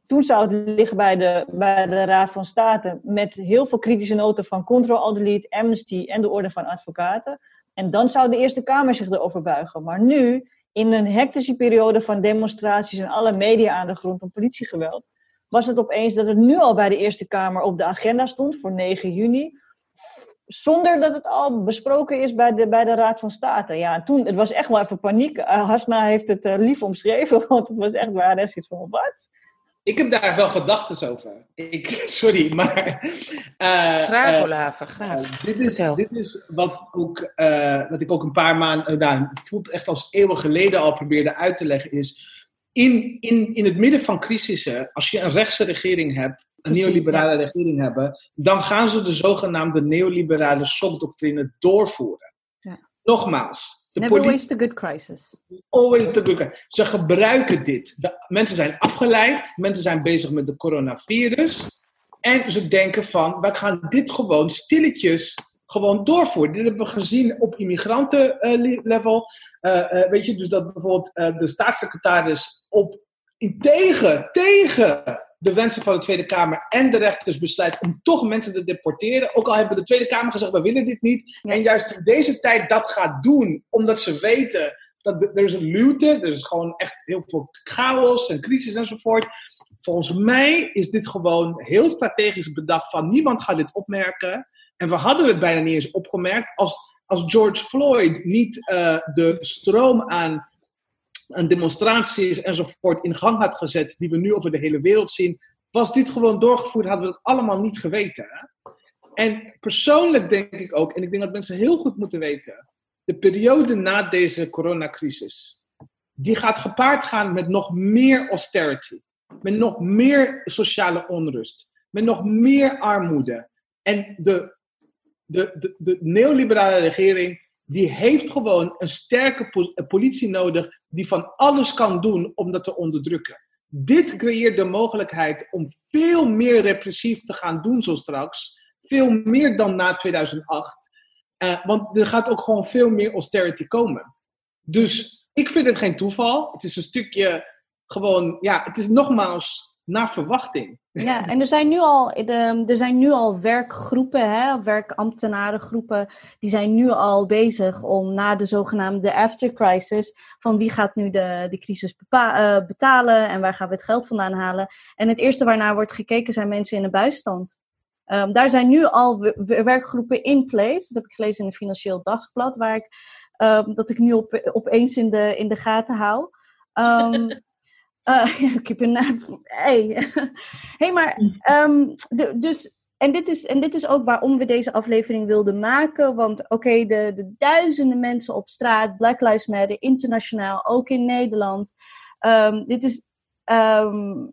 Toen zou het liggen bij de, bij de Raad van State met heel veel kritische noten van Control Alt Amnesty en de Orde van Advocaten. En dan zou de Eerste Kamer zich erover buigen. Maar nu, in een hectische periode van demonstraties en alle media aan de grond van politiegeweld, was het opeens dat het nu al bij de Eerste Kamer op de agenda stond voor 9 juni. Zonder dat het al besproken is bij de, bij de Raad van State. Ja, toen, het was echt wel even paniek. Hasna heeft het uh, lief omschreven, want het was echt waar. Er iets van, wat? Ik heb daar wel gedachten over. Ik, sorry, maar. Uh, graag, uh, Olave, graag. Uh, dit, is, dit is wat, ook, wat ik ook een paar maanden. nou, het voelt echt als eeuwen geleden al probeerde uit te leggen. Is in, in, in het midden van crisissen, als je een rechtse regering hebt, een Precies, neoliberale ja. regering hebben, dan gaan ze de zogenaamde neoliberale shockdoctrine doorvoeren. Ja. Nogmaals, Never waste a good crisis. Always a good crisis. Ze gebruiken dit. De, mensen zijn afgeleid. Mensen zijn bezig met de coronavirus. En ze denken van, we gaan dit gewoon stilletjes gewoon doorvoeren. Dit hebben we gezien op immigrantenlevel. Uh, uh, weet je, dus dat bijvoorbeeld uh, de staatssecretaris op, in tegen, tegen de wensen van de Tweede Kamer en de rechters besluit om toch mensen te deporteren. Ook al hebben de Tweede Kamer gezegd, we willen dit niet. En juist in deze tijd dat gaat doen, omdat ze weten dat er is een luwte, er is gewoon echt heel veel chaos en crisis enzovoort. Volgens mij is dit gewoon heel strategisch bedacht van niemand gaat dit opmerken. En we hadden het bijna niet eens opgemerkt als, als George Floyd niet uh, de stroom aan aan demonstraties enzovoort in gang had gezet, die we nu over de hele wereld zien, was dit gewoon doorgevoerd, hadden we het allemaal niet geweten. En persoonlijk denk ik ook, en ik denk dat mensen heel goed moeten weten, de periode na deze coronacrisis, die gaat gepaard gaan met nog meer austerity, met nog meer sociale onrust, met nog meer armoede. En de, de, de, de neoliberale regering die heeft gewoon een sterke politie nodig die van alles kan doen om dat te onderdrukken. Dit creëert de mogelijkheid om veel meer repressief te gaan doen zo straks. Veel meer dan na 2008. Uh, want er gaat ook gewoon veel meer austerity komen. Dus ik vind het geen toeval. Het is een stukje gewoon, ja, het is nogmaals naar verwachting. Ja, en er zijn nu al, er zijn nu al werkgroepen, hè, werkambtenarengroepen, die zijn nu al bezig om na de zogenaamde aftercrisis, van wie gaat nu de, de crisis uh, betalen en waar gaan we het geld vandaan halen. En het eerste waarnaar wordt gekeken zijn mensen in de bijstand. Um, daar zijn nu al werkgroepen in place. Dat heb ik gelezen in het Financieel Dagblad, waar ik, um, dat ik nu op, opeens in de, in de gaten hou. Um, Uh, heb een. Hey. hey, maar. De, dus. En dit, is, en dit is ook waarom we deze aflevering wilden maken. Want oké, de, de duizenden mensen op straat, Black Lives Matter, internationaal, ook in Nederland. Um, dit is. Um,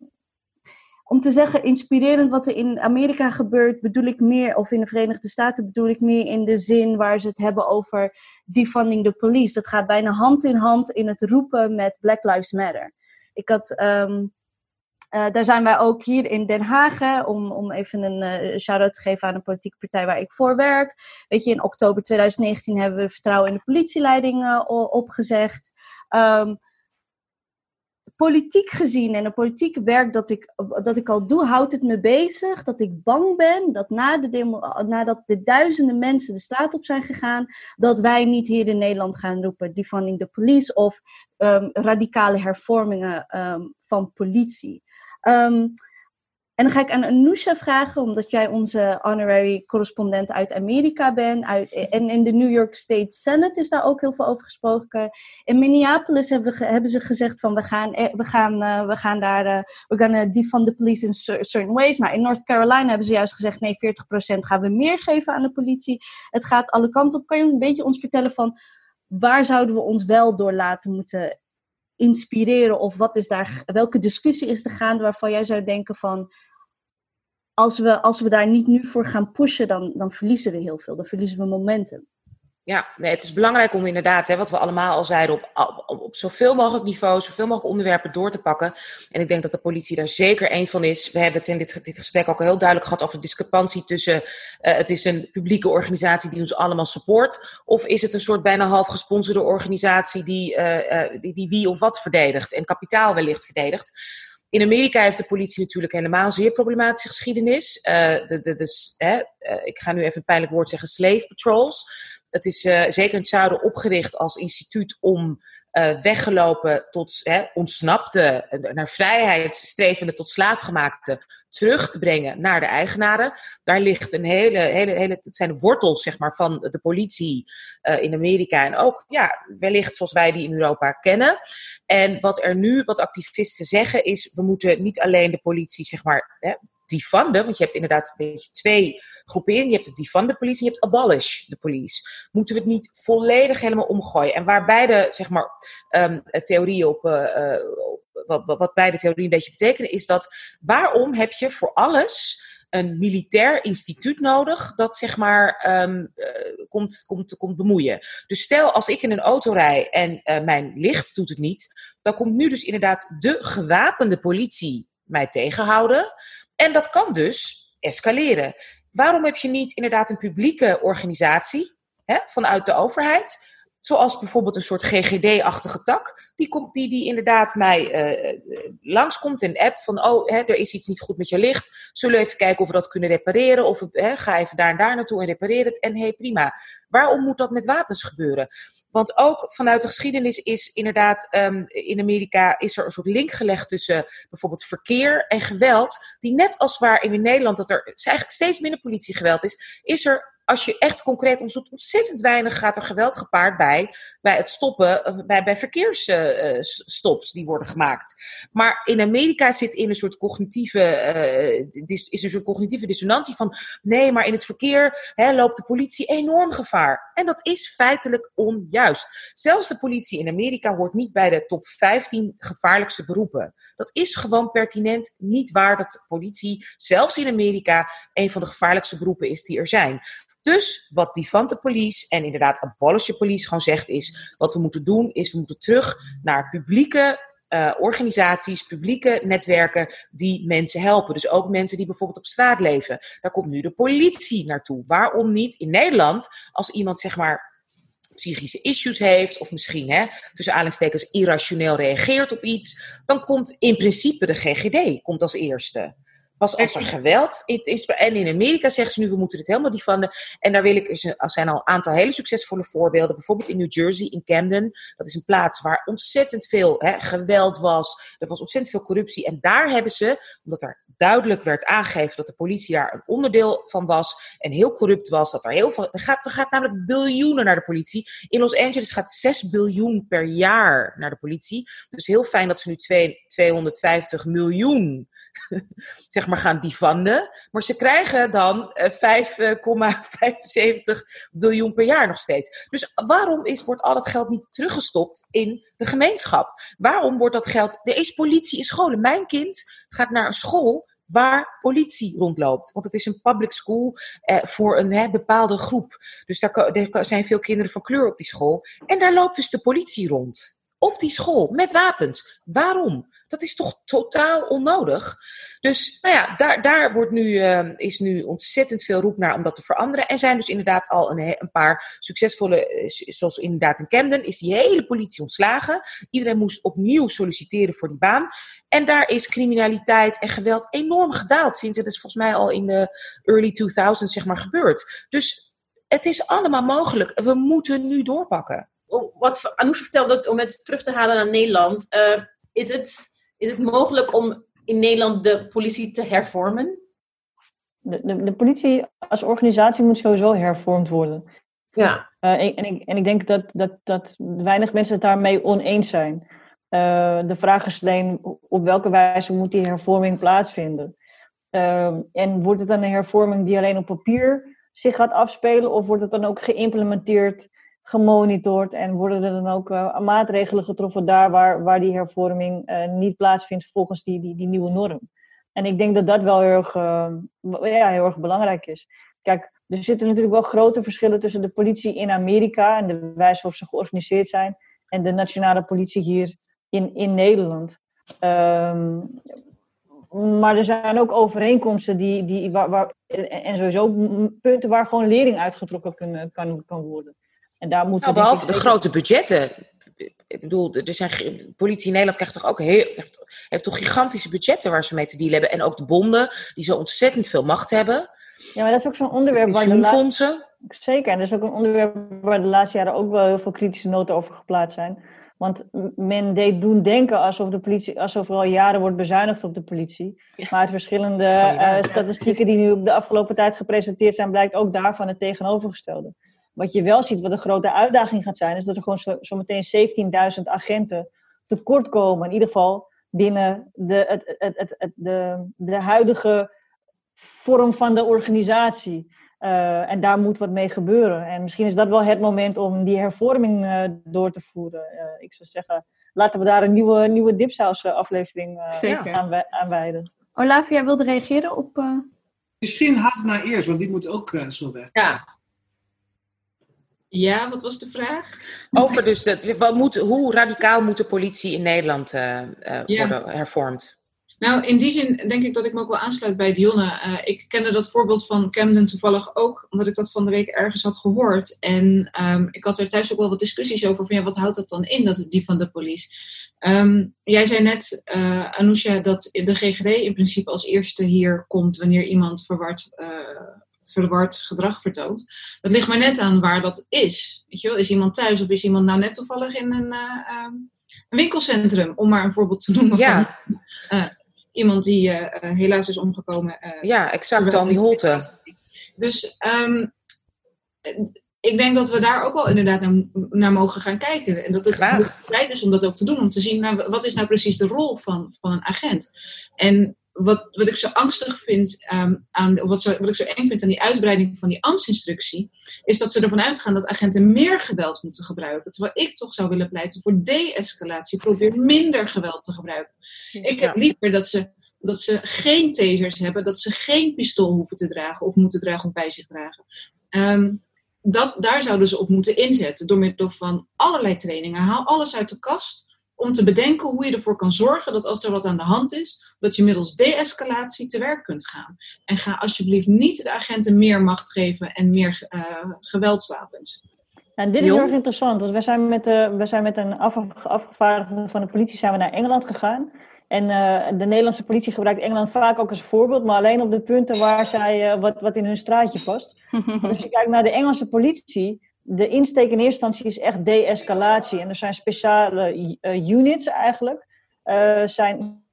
om te zeggen, inspirerend wat er in Amerika gebeurt, bedoel ik meer, of in de Verenigde Staten bedoel ik meer in de zin waar ze het hebben over defunding the police. Dat gaat bijna hand in hand in het roepen met Black Lives Matter. Ik had, um, uh, daar zijn wij ook hier in Den Haag, om, om even een uh, shout-out te geven aan een politieke partij waar ik voor werk. Weet je, in oktober 2019 hebben we vertrouwen in de politieleiding uh, opgezegd. Um, politiek gezien en het politieke werk dat ik, dat ik al doe, houdt het me bezig dat ik bang ben dat na de demo, nadat de duizenden mensen de straat op zijn gegaan, dat wij niet hier in Nederland gaan roepen defunding the police of um, radicale hervormingen um, van politie. Um, en dan ga ik aan Anousha vragen, omdat jij onze honorary correspondent uit Amerika bent. Uit, en in de New York State Senate is daar ook heel veel over gesproken. In Minneapolis hebben, hebben ze gezegd van we gaan, eh, we gaan, uh, we gaan daar, uh, we gaan defund the police in certain ways. Maar in North Carolina hebben ze juist gezegd nee, 40% gaan we meer geven aan de politie. Het gaat alle kanten op. Kan je een beetje ons vertellen van waar zouden we ons wel door laten moeten inspireren? Of wat is daar, welke discussie is er gaande waarvan jij zou denken van als we, als we daar niet nu voor gaan pushen, dan, dan verliezen we heel veel. Dan verliezen we momentum. Ja, nee, het is belangrijk om inderdaad, hè, wat we allemaal al zeiden, op, op, op zoveel mogelijk niveaus, zoveel mogelijk onderwerpen door te pakken. En ik denk dat de politie daar zeker één van is. We hebben het in dit, dit gesprek ook heel duidelijk gehad over de discrepantie tussen uh, het is een publieke organisatie die ons allemaal support, of is het een soort bijna half gesponsorde organisatie die, uh, uh, die, die wie of wat verdedigt en kapitaal wellicht verdedigt. In Amerika heeft de politie natuurlijk helemaal zeer problematische geschiedenis. Uh, de, de, hè, ik ga nu even een pijnlijk woord zeggen, slave patrols. Het is uh, zeker in het zuiden opgericht als instituut om uh, weggelopen tot hè, ontsnapte, naar vrijheid strevende tot slaafgemaakte terug te brengen naar de eigenaren. Daar ligt een hele, hele, hele, het zijn de wortels zeg maar, van de politie in Amerika en ook ja, wellicht zoals wij die in Europa kennen. En wat er nu, wat activisten zeggen, is we moeten niet alleen de politie zeg maar, hè, want je hebt inderdaad een beetje twee groeperingen. Je hebt de defund de police en je hebt abolish de police. Moeten we het niet volledig helemaal omgooien? En waar beide, zeg maar, um, theorieën op, uh, wat, wat beide theorieën een beetje betekenen, is dat waarom heb je voor alles een militair instituut nodig dat zeg maar uh, komt, komt, komt bemoeien. Dus stel als ik in een auto rij en mijn licht doet het niet, dan komt nu dus inderdaad de gewapende politie mij tegenhouden. En dat kan dus escaleren. Waarom heb je niet inderdaad een publieke organisatie hè, vanuit de overheid? Zoals bijvoorbeeld een soort GGD-achtige tak. Die, komt, die, die inderdaad mij uh, langskomt en appt van... oh, hè, er is iets niet goed met je licht. Zullen we even kijken of we dat kunnen repareren? Of hè, ga even daar en daar naartoe en repareer het. En hey, prima. Waarom moet dat met wapens gebeuren? Want ook vanuit de geschiedenis is inderdaad um, in Amerika is er een soort link gelegd tussen bijvoorbeeld verkeer en geweld. Die net als waar in Nederland dat er eigenlijk steeds minder politiegeweld is, is er als je echt concreet onderzoekt, ontzettend weinig gaat er geweld gepaard bij, bij het stoppen, bij, bij verkeersstops uh, die worden gemaakt. Maar in Amerika zit in een soort cognitieve, uh, is een soort cognitieve dissonantie van, nee, maar in het verkeer hè, loopt de politie enorm gevaar. En dat is feitelijk onjuist. Zelfs de politie in Amerika hoort niet bij de top 15 gevaarlijkste beroepen. Dat is gewoon pertinent niet waar dat politie, zelfs in Amerika, een van de gevaarlijkste beroepen is die er zijn. Dus wat Defante Police en inderdaad Abolish Police gewoon zegt is, wat we moeten doen is we moeten terug naar publieke uh, organisaties, publieke netwerken die mensen helpen. Dus ook mensen die bijvoorbeeld op straat leven. Daar komt nu de politie naartoe. Waarom niet in Nederland, als iemand zeg maar psychische issues heeft, of misschien hè, tussen aanhalingstekens irrationeel reageert op iets, dan komt in principe de GGD komt als eerste. Pas als er geweld is. En in Amerika zeggen ze nu, we moeten dit helemaal defanden. En daar wil ik, er zijn al een aantal hele succesvolle voorbeelden. Bijvoorbeeld in New Jersey, in Camden. Dat is een plaats waar ontzettend veel hè, geweld was. Er was ontzettend veel corruptie. En daar hebben ze, omdat er duidelijk werd aangegeven dat de politie daar een onderdeel van was. En heel corrupt was. Dat er heel veel. Er gaat, er gaat namelijk biljoenen naar de politie. In Los Angeles gaat 6 biljoen per jaar naar de politie. Dus heel fijn dat ze nu 250 miljoen zeg maar gaan defanden. Maar ze krijgen dan 5,75 uh, biljoen per jaar nog steeds. Dus waarom is, wordt al dat geld niet teruggestopt in de gemeenschap? Waarom wordt dat geld... Er is politie in scholen. Mijn kind gaat naar een school waar politie rondloopt. Want het is een public school eh, voor een hè, bepaalde groep. Dus daar, zijn veel kinderen van kleur op die school. En daar loopt dus de politie rond. Op die school, met wapens. Waarom? Dat is toch totaal onnodig? Dus nou ja, daar, daar wordt nu, uh, is nu ontzettend veel roep naar om dat te veranderen. En zijn dus inderdaad al een, een paar succesvolle, uh, zoals inderdaad in Camden, is die hele politie ontslagen. Iedereen moest opnieuw solliciteren voor die baan. En daar is criminaliteit en geweld enorm gedaald. Sinds het is volgens mij al in de early 2000s zeg maar gebeurd. Dus het is allemaal mogelijk. We moeten nu doorpakken. Wat Anousha vertelde, om het terug te halen naar Nederland. Uh, is het is het mogelijk om in Nederland de politie te hervormen? De, de, de politie als organisatie moet sowieso hervormd worden. Ja. Uh, en, en, ik, en ik denk dat, dat, dat weinig mensen het daarmee oneens zijn. Uh, de vraag is alleen op welke wijze moet die hervorming plaatsvinden? Uh, en wordt het dan een hervorming die alleen op papier zich gaat afspelen, of wordt het dan ook geïmplementeerd gemonitord en worden er dan ook uh, maatregelen getroffen daar waar, waar die hervorming uh, niet plaatsvindt volgens die, die, die nieuwe norm. En ik denk dat dat wel heel erg, uh, ja, heel erg belangrijk is. Kijk, er zitten natuurlijk wel grote verschillen tussen de politie in Amerika en de wijze waarop ze georganiseerd zijn en de nationale politie hier in, in Nederland. Um, maar er zijn ook overeenkomsten die, die, en sowieso punten waar gewoon lering uitgetrokken kan, kan, kan worden. En daar moeten nou, behalve de grote budgetten. ik bedoel, er zijn, ge- politie in Nederland krijgt toch ook heel, heeft, heeft toch gigantische budgetten waar ze mee te dealen hebben. En ook de bonden, die zo ontzettend veel macht hebben. Ja, maar dat is ook zo'n onderwerp waar de. Pensioenfondsen. Zeker, en dat is ook een onderwerp waar de laatste jaren ook wel heel veel kritische noten over geplaatst zijn. Want men deed doen denken alsof, de politie, alsof er al jaren wordt bezuinigd op de politie. Ja. Maar uit verschillende eh, statistieken die nu op de afgelopen tijd gepresenteerd zijn, blijkt ook daarvan het tegenovergestelde. Wat je wel ziet, wat een grote uitdaging gaat zijn, is dat er gewoon zo, zometeen 17.000 agenten tekort komen. In ieder geval binnen de, het, het, het, het- de, de huidige vorm van de organisatie. Eh, en daar moet wat mee gebeuren. En misschien is dat wel het moment om die hervorming eh, door te voeren. Eh, ik zou zeggen, laten we daar een nieuwe, nieuwe Dipsaus aflevering Zeker. aan, wij- aan wijden. Olavia wilde reageren op... eh, Misschien Hasna eerst, want die moet ook zo weg. Ja, Ja, wat was de vraag? Over dus, dat, wat moet, hoe radicaal moet de politie in Nederland eh, eh, Ja. worden hervormd? Nou, in die zin denk ik dat ik me ook wel aansluit bij Dionne. Eh, ik kende dat voorbeeld van Camden toevallig ook, omdat ik dat van de week ergens had gehoord. En ehm, ik had er thuis ook wel wat discussies over van ja, wat houdt dat dan in, dat die van de police? Ehm, jij zei net, eh Anousha, dat de GGD in principe als eerste hier komt wanneer iemand verward, verward gedrag vertoont. Dat ligt maar net aan waar dat is. Weet je wel? Is iemand thuis of is iemand nou net toevallig in een, eh, ehm, een winkelcentrum, om maar een voorbeeld te noemen van Ja, iemand die eh, eh, helaas is omgekomen. eh, ja exact, terwijl Tony Holte. Dus ehm, ik denk dat we daar ook wel inderdaad naar, naar mogen gaan kijken. En dat het tijd is om dat ook te doen. Om te zien, nou, wat is nou precies de rol van, van een agent? En wat, wat ik zo angstig vind ehm, aan, wat, zo, wat ik zo eng vind aan die uitbreiding van die ambtsinstructie, is dat ze ervan uitgaan dat agenten meer geweld moeten gebruiken. Terwijl ik toch zou willen pleiten voor de-escalatie. Probeer minder geweld te gebruiken. Ik heb liever dat ze, dat ze geen tasers hebben, dat ze geen pistool hoeven te dragen of moeten dragen of bij zich dragen. Ehm, dat, daar zouden ze op moeten inzetten door middel van allerlei trainingen. Haal alles uit de kast om te bedenken hoe je ervoor kan zorgen dat als er wat aan de hand is, dat je middels de-escalatie te werk kunt gaan. En ga alsjeblieft niet de agenten meer macht geven en meer eh, geweldswapens. En dit is heel erg interessant, want we zijn met, de, we zijn met een af, afgevaardigde van de politie zijn we naar Engeland gegaan. En eh, de Nederlandse politie gebruikt Engeland vaak ook als voorbeeld, maar alleen op de punten waar zij, eh, wat, wat in hun straatje past. Als je kijkt naar de Engelse politie, de insteek in eerste instantie is echt de-escalatie. En er zijn speciale eh, units eigenlijk, eh, zijn,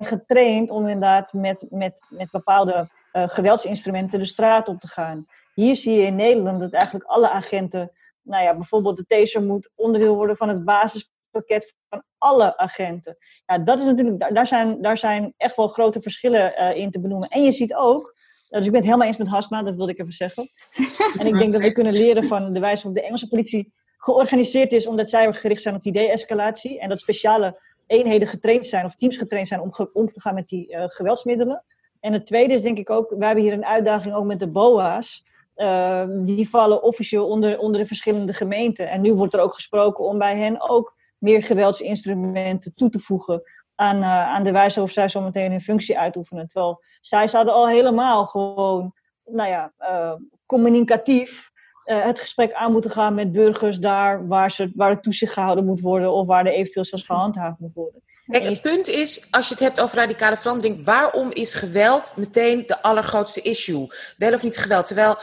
getraind om inderdaad met, met, met bepaalde eh, geweldsinstrumenten de straat op te gaan. Hier zie je in Nederland dat eigenlijk alle agenten, nou ja, bijvoorbeeld de taser moet onderdeel worden van het basispakket van alle agenten. Ja, dat is natuurlijk, daar- zijn, daar zijn echt wel grote verschillen in te benoemen. En je ziet ook, dus ik ben het helemaal eens met Hasna, dat wilde ik even zeggen. En ik denk dat we kunnen leren van de wijze waarop de Engelse politie georganiseerd is, omdat zij gericht zijn op die de-escalatie. En dat speciale eenheden getraind zijn, of teams getraind zijn om, ge- om te gaan met die eh, geweldsmiddelen. En het tweede is denk ik ook, we hebben hier een uitdaging ook met de BOA's. Eh, die vallen officieel onder, onder de verschillende gemeenten. En nu wordt er ook gesproken om bij hen ook meer geweldsinstrumenten toe te voegen aan, eh, aan de wijze waarop zij zometeen hun functie uitoefenen. Terwijl zij zouden al helemaal gewoon, nou ja, eh, communicatief eh, het gesprek aan moeten gaan met burgers daar waar, ze, waar het toezicht gehouden moet worden of waar er eventueel zelfs gehandhaafd moet worden. Kijk, het punt is, als je het hebt over radicale verandering, waarom is geweld meteen de allergrootste issue? Wel of niet geweld? Terwijl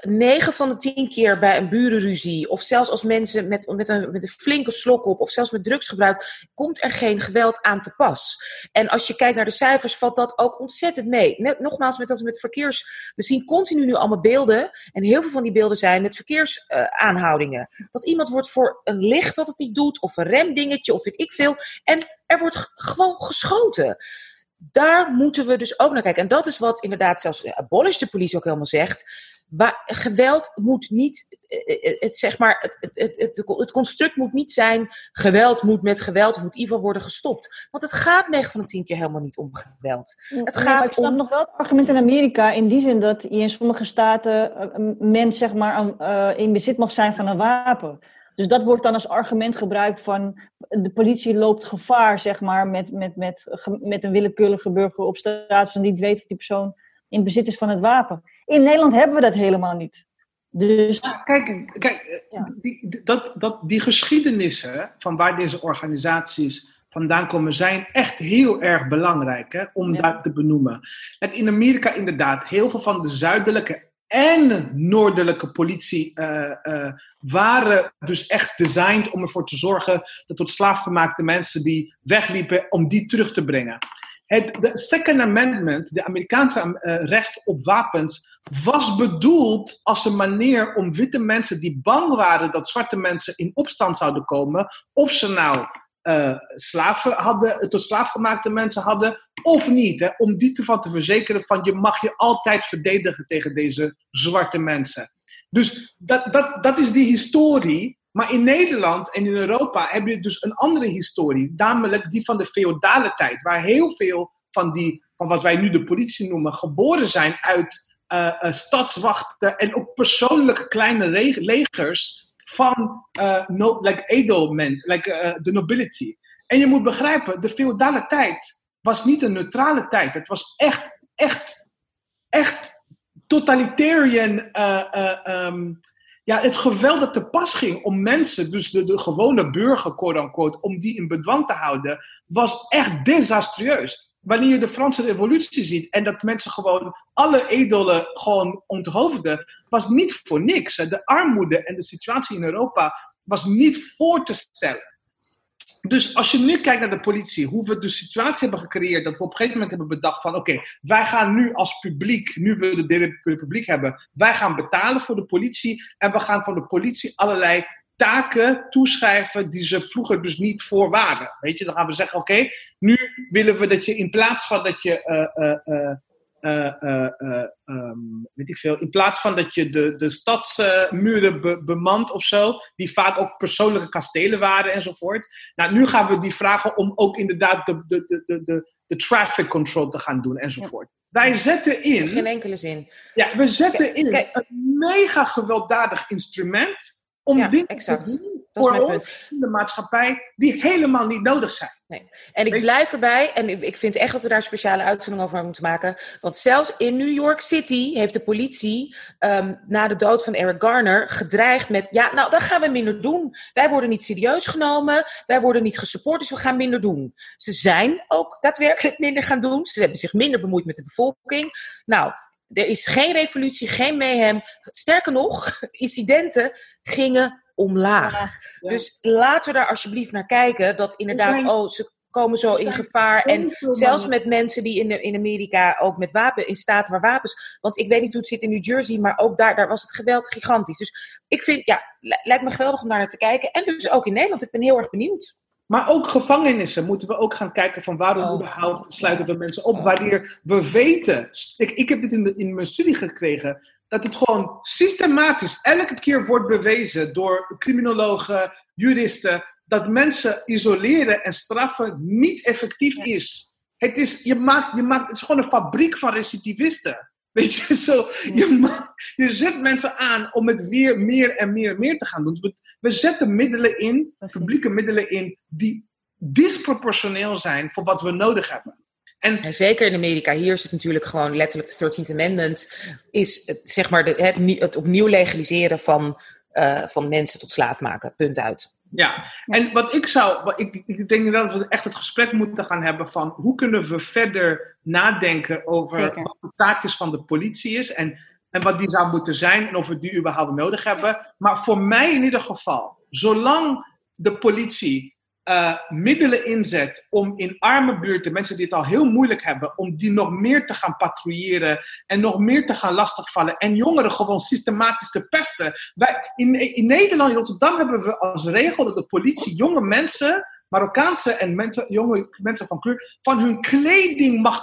9 van de 10 keer bij een burenruzie, of zelfs als mensen met, met, een, met een flinke slok op, of zelfs met drugsgebruik, komt er geen geweld aan te pas. En als je kijkt naar de cijfers, valt dat ook ontzettend mee. Nogmaals, met, als met verkeers. We zien continu nu allemaal beelden, en heel veel van die beelden zijn met verkeersaanhoudingen. dat iemand wordt voor een licht dat het niet doet, of een remdingetje, of weet ik veel. En er wordt gewoon geschoten. Daar moeten we dus ook naar kijken. En dat is wat inderdaad zelfs eh, Abolish de police ook helemaal zegt. Waar, geweld moet niet, eh, eh, het, zeg maar, het, het, het, het, construct moet niet zijn, geweld moet met geweld, moet in ieder worden gestopt. Want het gaat 9 van de 10 keer helemaal niet om geweld. Het Nee, gaat maar ik snap om- nog wel het argument in Amerika in die zin dat je in sommige staten eh, een mens zeg maar eh, in bezit mag zijn van een wapen. Dus dat wordt dan als argument gebruikt van de politie loopt gevaar zeg maar met, met, met, met een willekeurige burger op straat van niet weet dat die persoon in bezit is van het wapen. In Nederland hebben we dat helemaal niet. Dus Kijk, kijk Ja. die, dat, dat, die geschiedenissen van waar deze organisaties vandaan komen, zijn echt heel erg belangrijk hè, om Ja. daar te benoemen. Kijk, in Amerika inderdaad, heel veel van de zuidelijke en noordelijke politie eh, eh, waren dus echt designed om ervoor te zorgen dat tot slaafgemaakte mensen die wegliepen, om die terug te brengen. Het de Second Amendment, de Amerikaanse eh, recht op wapens, was bedoeld als een manier om witte mensen die bang waren dat zwarte mensen in opstand zouden komen, of ze nou eh, slaven hadden, tot slaafgemaakte mensen hadden, of niet. Hè, om die ervan te verzekeren van je mag je altijd verdedigen tegen deze zwarte mensen. Dus dat, dat, dat is die historie. Maar in Nederland en in Europa heb je dus een andere historie, namelijk die van de feodale tijd, waar heel veel van, die, van wat wij nu de politie noemen, geboren zijn uit eh, eh, stadswachten en ook persoonlijke kleine legers van eh no, like edelmen, like de nobility. En je moet begrijpen, de feodale tijd was niet een neutrale tijd. Het was echt, echt, echt totalitarian. ehm, ja, het geweld dat te pas ging om mensen, dus de, de gewone burger, quote unquote, om die in bedwang te houden, was echt desastreus. Wanneer je de Franse revolutie ziet en dat mensen gewoon alle edelen gewoon onthoofden, was niet voor niks. De armoede en de situatie in Europa was niet voor te stellen. Dus als je nu kijkt naar de politie, hoe we de situatie hebben gecreëerd, dat we op een gegeven moment hebben bedacht van oké, wij gaan nu als publiek, nu we de derde republiek hebben, wij gaan betalen voor de politie en we gaan van de politie allerlei taken toeschrijven die ze vroeger dus niet voor waren. Weet je, dan gaan we zeggen oké, nu willen we dat je in plaats van dat je eh, eh, eh, eh, eh, eh, ehm, weet ik veel, in plaats van dat je de, de stadsmuren be- bemant of zo, die vaak ook persoonlijke kastelen waren enzovoort. Nou, nu gaan we die vragen om ook inderdaad de, de, de, de, de, de traffic control te gaan doen enzovoort. Wij zetten in, Geen enkele zin. ja, we zetten in Kijk. een mega gewelddadig instrument om Ja, dingen exact. te doen Dat is voor mijn ons in de maatschappij die helemaal niet nodig zijn. En ik Weet- blijf erbij, en ik- vind echt dat we daar een speciale uitzending over moeten maken. Want zelfs in New York City heeft de politie ehm, na de dood van Eric Garner gedreigd met: ja, nou, dat gaan we minder doen. Wij worden niet serieus genomen, wij worden niet gesupport, dus we gaan minder doen. Ze zijn ook daadwerkelijk minder gaan doen. Ze hebben zich minder bemoeid met de bevolking. Nou, er is geen revolutie, geen mayhem. Sterker nog, incidenten gingen omlaag. Ja. Dus laten we daar alsjeblieft naar kijken. Dat inderdaad, zijn- oh, ze komen zo in gevaar. En zelfs met mensen die in, de- in Amerika ook met wapen, in staten waar wapens. Want ik weet niet hoe het zit in New Jersey, maar ook daar, daar was het geweld gigantisch. Dus ik vind, ja, li- lijkt me geweldig om daar naar te kijken. En dus ook in Nederland. Ik ben heel erg benieuwd. Maar ook gevangenissen moeten we ook gaan kijken van waarom Oh. überhaupt sluiten we mensen op. Oh. Wanneer we weten, ik, ik heb dit in, de, in mijn studie gekregen, dat het gewoon systematisch elke keer wordt bewezen door criminologen, juristen, dat mensen isoleren en straffen niet effectief is. Het is, je maakt, je maakt, het is gewoon een fabriek van recidivisten. Weet je, zo, je, je zet mensen aan om het weer meer en meer en meer te gaan doen. We, we zetten middelen in, publieke middelen in, die disproportioneel zijn voor wat we nodig hebben. En En zeker in Amerika, hier is het natuurlijk gewoon letterlijk de 13th Amendment. Is het, zeg maar de, het, nie- het opnieuw legaliseren van, eh, van mensen tot slaaf maken. Punt uit. Ja, en wat ik zou, wat ik, ik denk dat we echt het gesprek moeten gaan hebben van hoe kunnen we verder nadenken over Zeker. wat de taakjes van de politie is en, en wat die zou moeten zijn en of we die überhaupt nodig hebben. Maar voor mij in ieder geval, zolang de politie eh, middelen inzet om in arme buurten, mensen die het al heel moeilijk hebben, om die nog meer te gaan patrouilleren en nog meer te gaan lastigvallen en jongeren gewoon systematisch te pesten. Wij, in, in Nederland, in Rotterdam, hebben we als regel dat de politie jonge mensen, Marokkaanse en mensen, jonge mensen van kleur, van hun kleding mag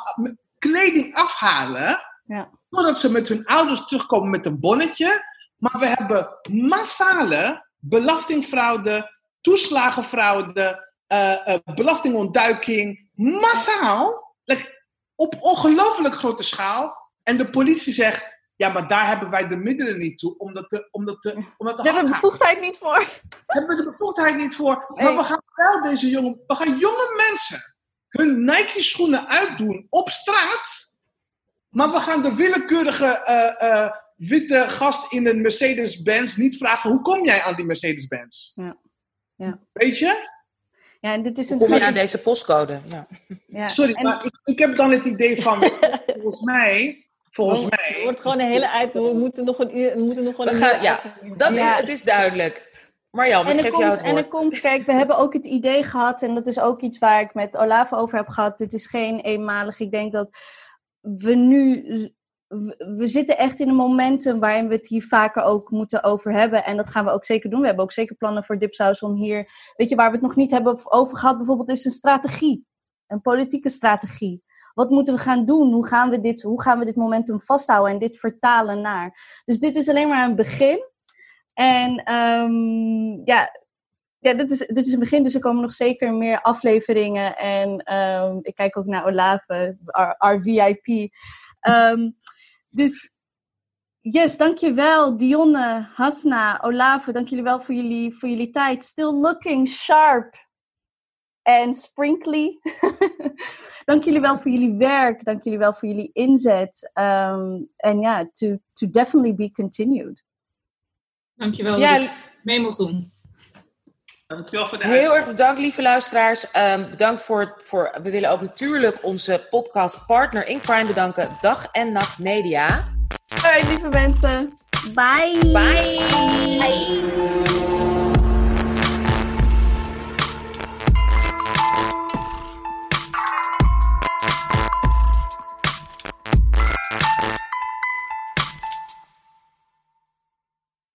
kleding afhalen, Ja. zodat ze met hun ouders terugkomen met een bonnetje. Maar we hebben massale belastingfraude, toeslagenfraude, eh, eh, belastingontduiking, massaal, like, op ongelooflijk grote schaal. En de politie zegt, ja, maar daar hebben wij de middelen niet toe, omdat de, omdat de, omdat de Daar hebben we handhaving- bevoegdheid niet voor. hebben we de bevoegdheid niet voor. Maar we gaan wel deze jonge, we gaan jonge mensen hun Nike-schoenen uitdoen op straat. Maar we gaan de willekeurige eh, witte gast in een Mercedes-Benz niet vragen: hoe kom jij aan die Mercedes-Benz? Ja. Ja. Weet je? Ja, en dit is een kom je aan deze postcode? Ja. ja. Sorry, en- maar ik, ik heb dan het idee van: volgens mij, volgens Het mij. wordt gewoon een hele uit. We moeten nog een uur. We moeten nog gewoon We een gaan- uur ja. Dat Ja. is, het is duidelijk. Marjan, En er, geef jou komt, het en er woord. komt, kijk, we hebben ook het idee gehad, en dat is ook iets waar ik met Olaf over heb gehad. Dit is geen eenmalig. Ik denk dat we nu. We zitten echt in een momentum waarin we het hier vaker ook moeten over hebben. En dat gaan we ook zeker doen. We hebben ook zeker plannen voor Dipsaus om hier. Weet je, waar we het nog niet hebben over gehad, bijvoorbeeld, is een strategie. Een politieke strategie. Wat moeten we gaan doen? Hoe gaan we dit, hoe gaan we dit momentum vasthouden en dit vertalen naar? Dus dit is alleen maar een begin. En ehm, ja, ja dit, is, dit is een begin, dus er komen nog zeker meer afleveringen. En ehm, ik kijk ook naar Olave, our VIP. Ehm, dus yes, dankjewel Dionne, Hasna, Olave. Dank jullie wel voor jullie, voor jullie tijd. Still looking sharp en sprinkly. dank jullie wel voor jullie werk. Dank jullie wel voor jullie inzet. Ehm, En ja, to, to definitely be continued. Dankjewel Ja, dat ik mee mocht doen. Dankjewel voor de Heel erg bedankt, lieve luisteraars. Ehm, bedankt voor, voor. We willen ook natuurlijk onze podcastpartner in Crime bedanken, Dag en Nacht Media. Hoi lieve mensen. Bye. Bye.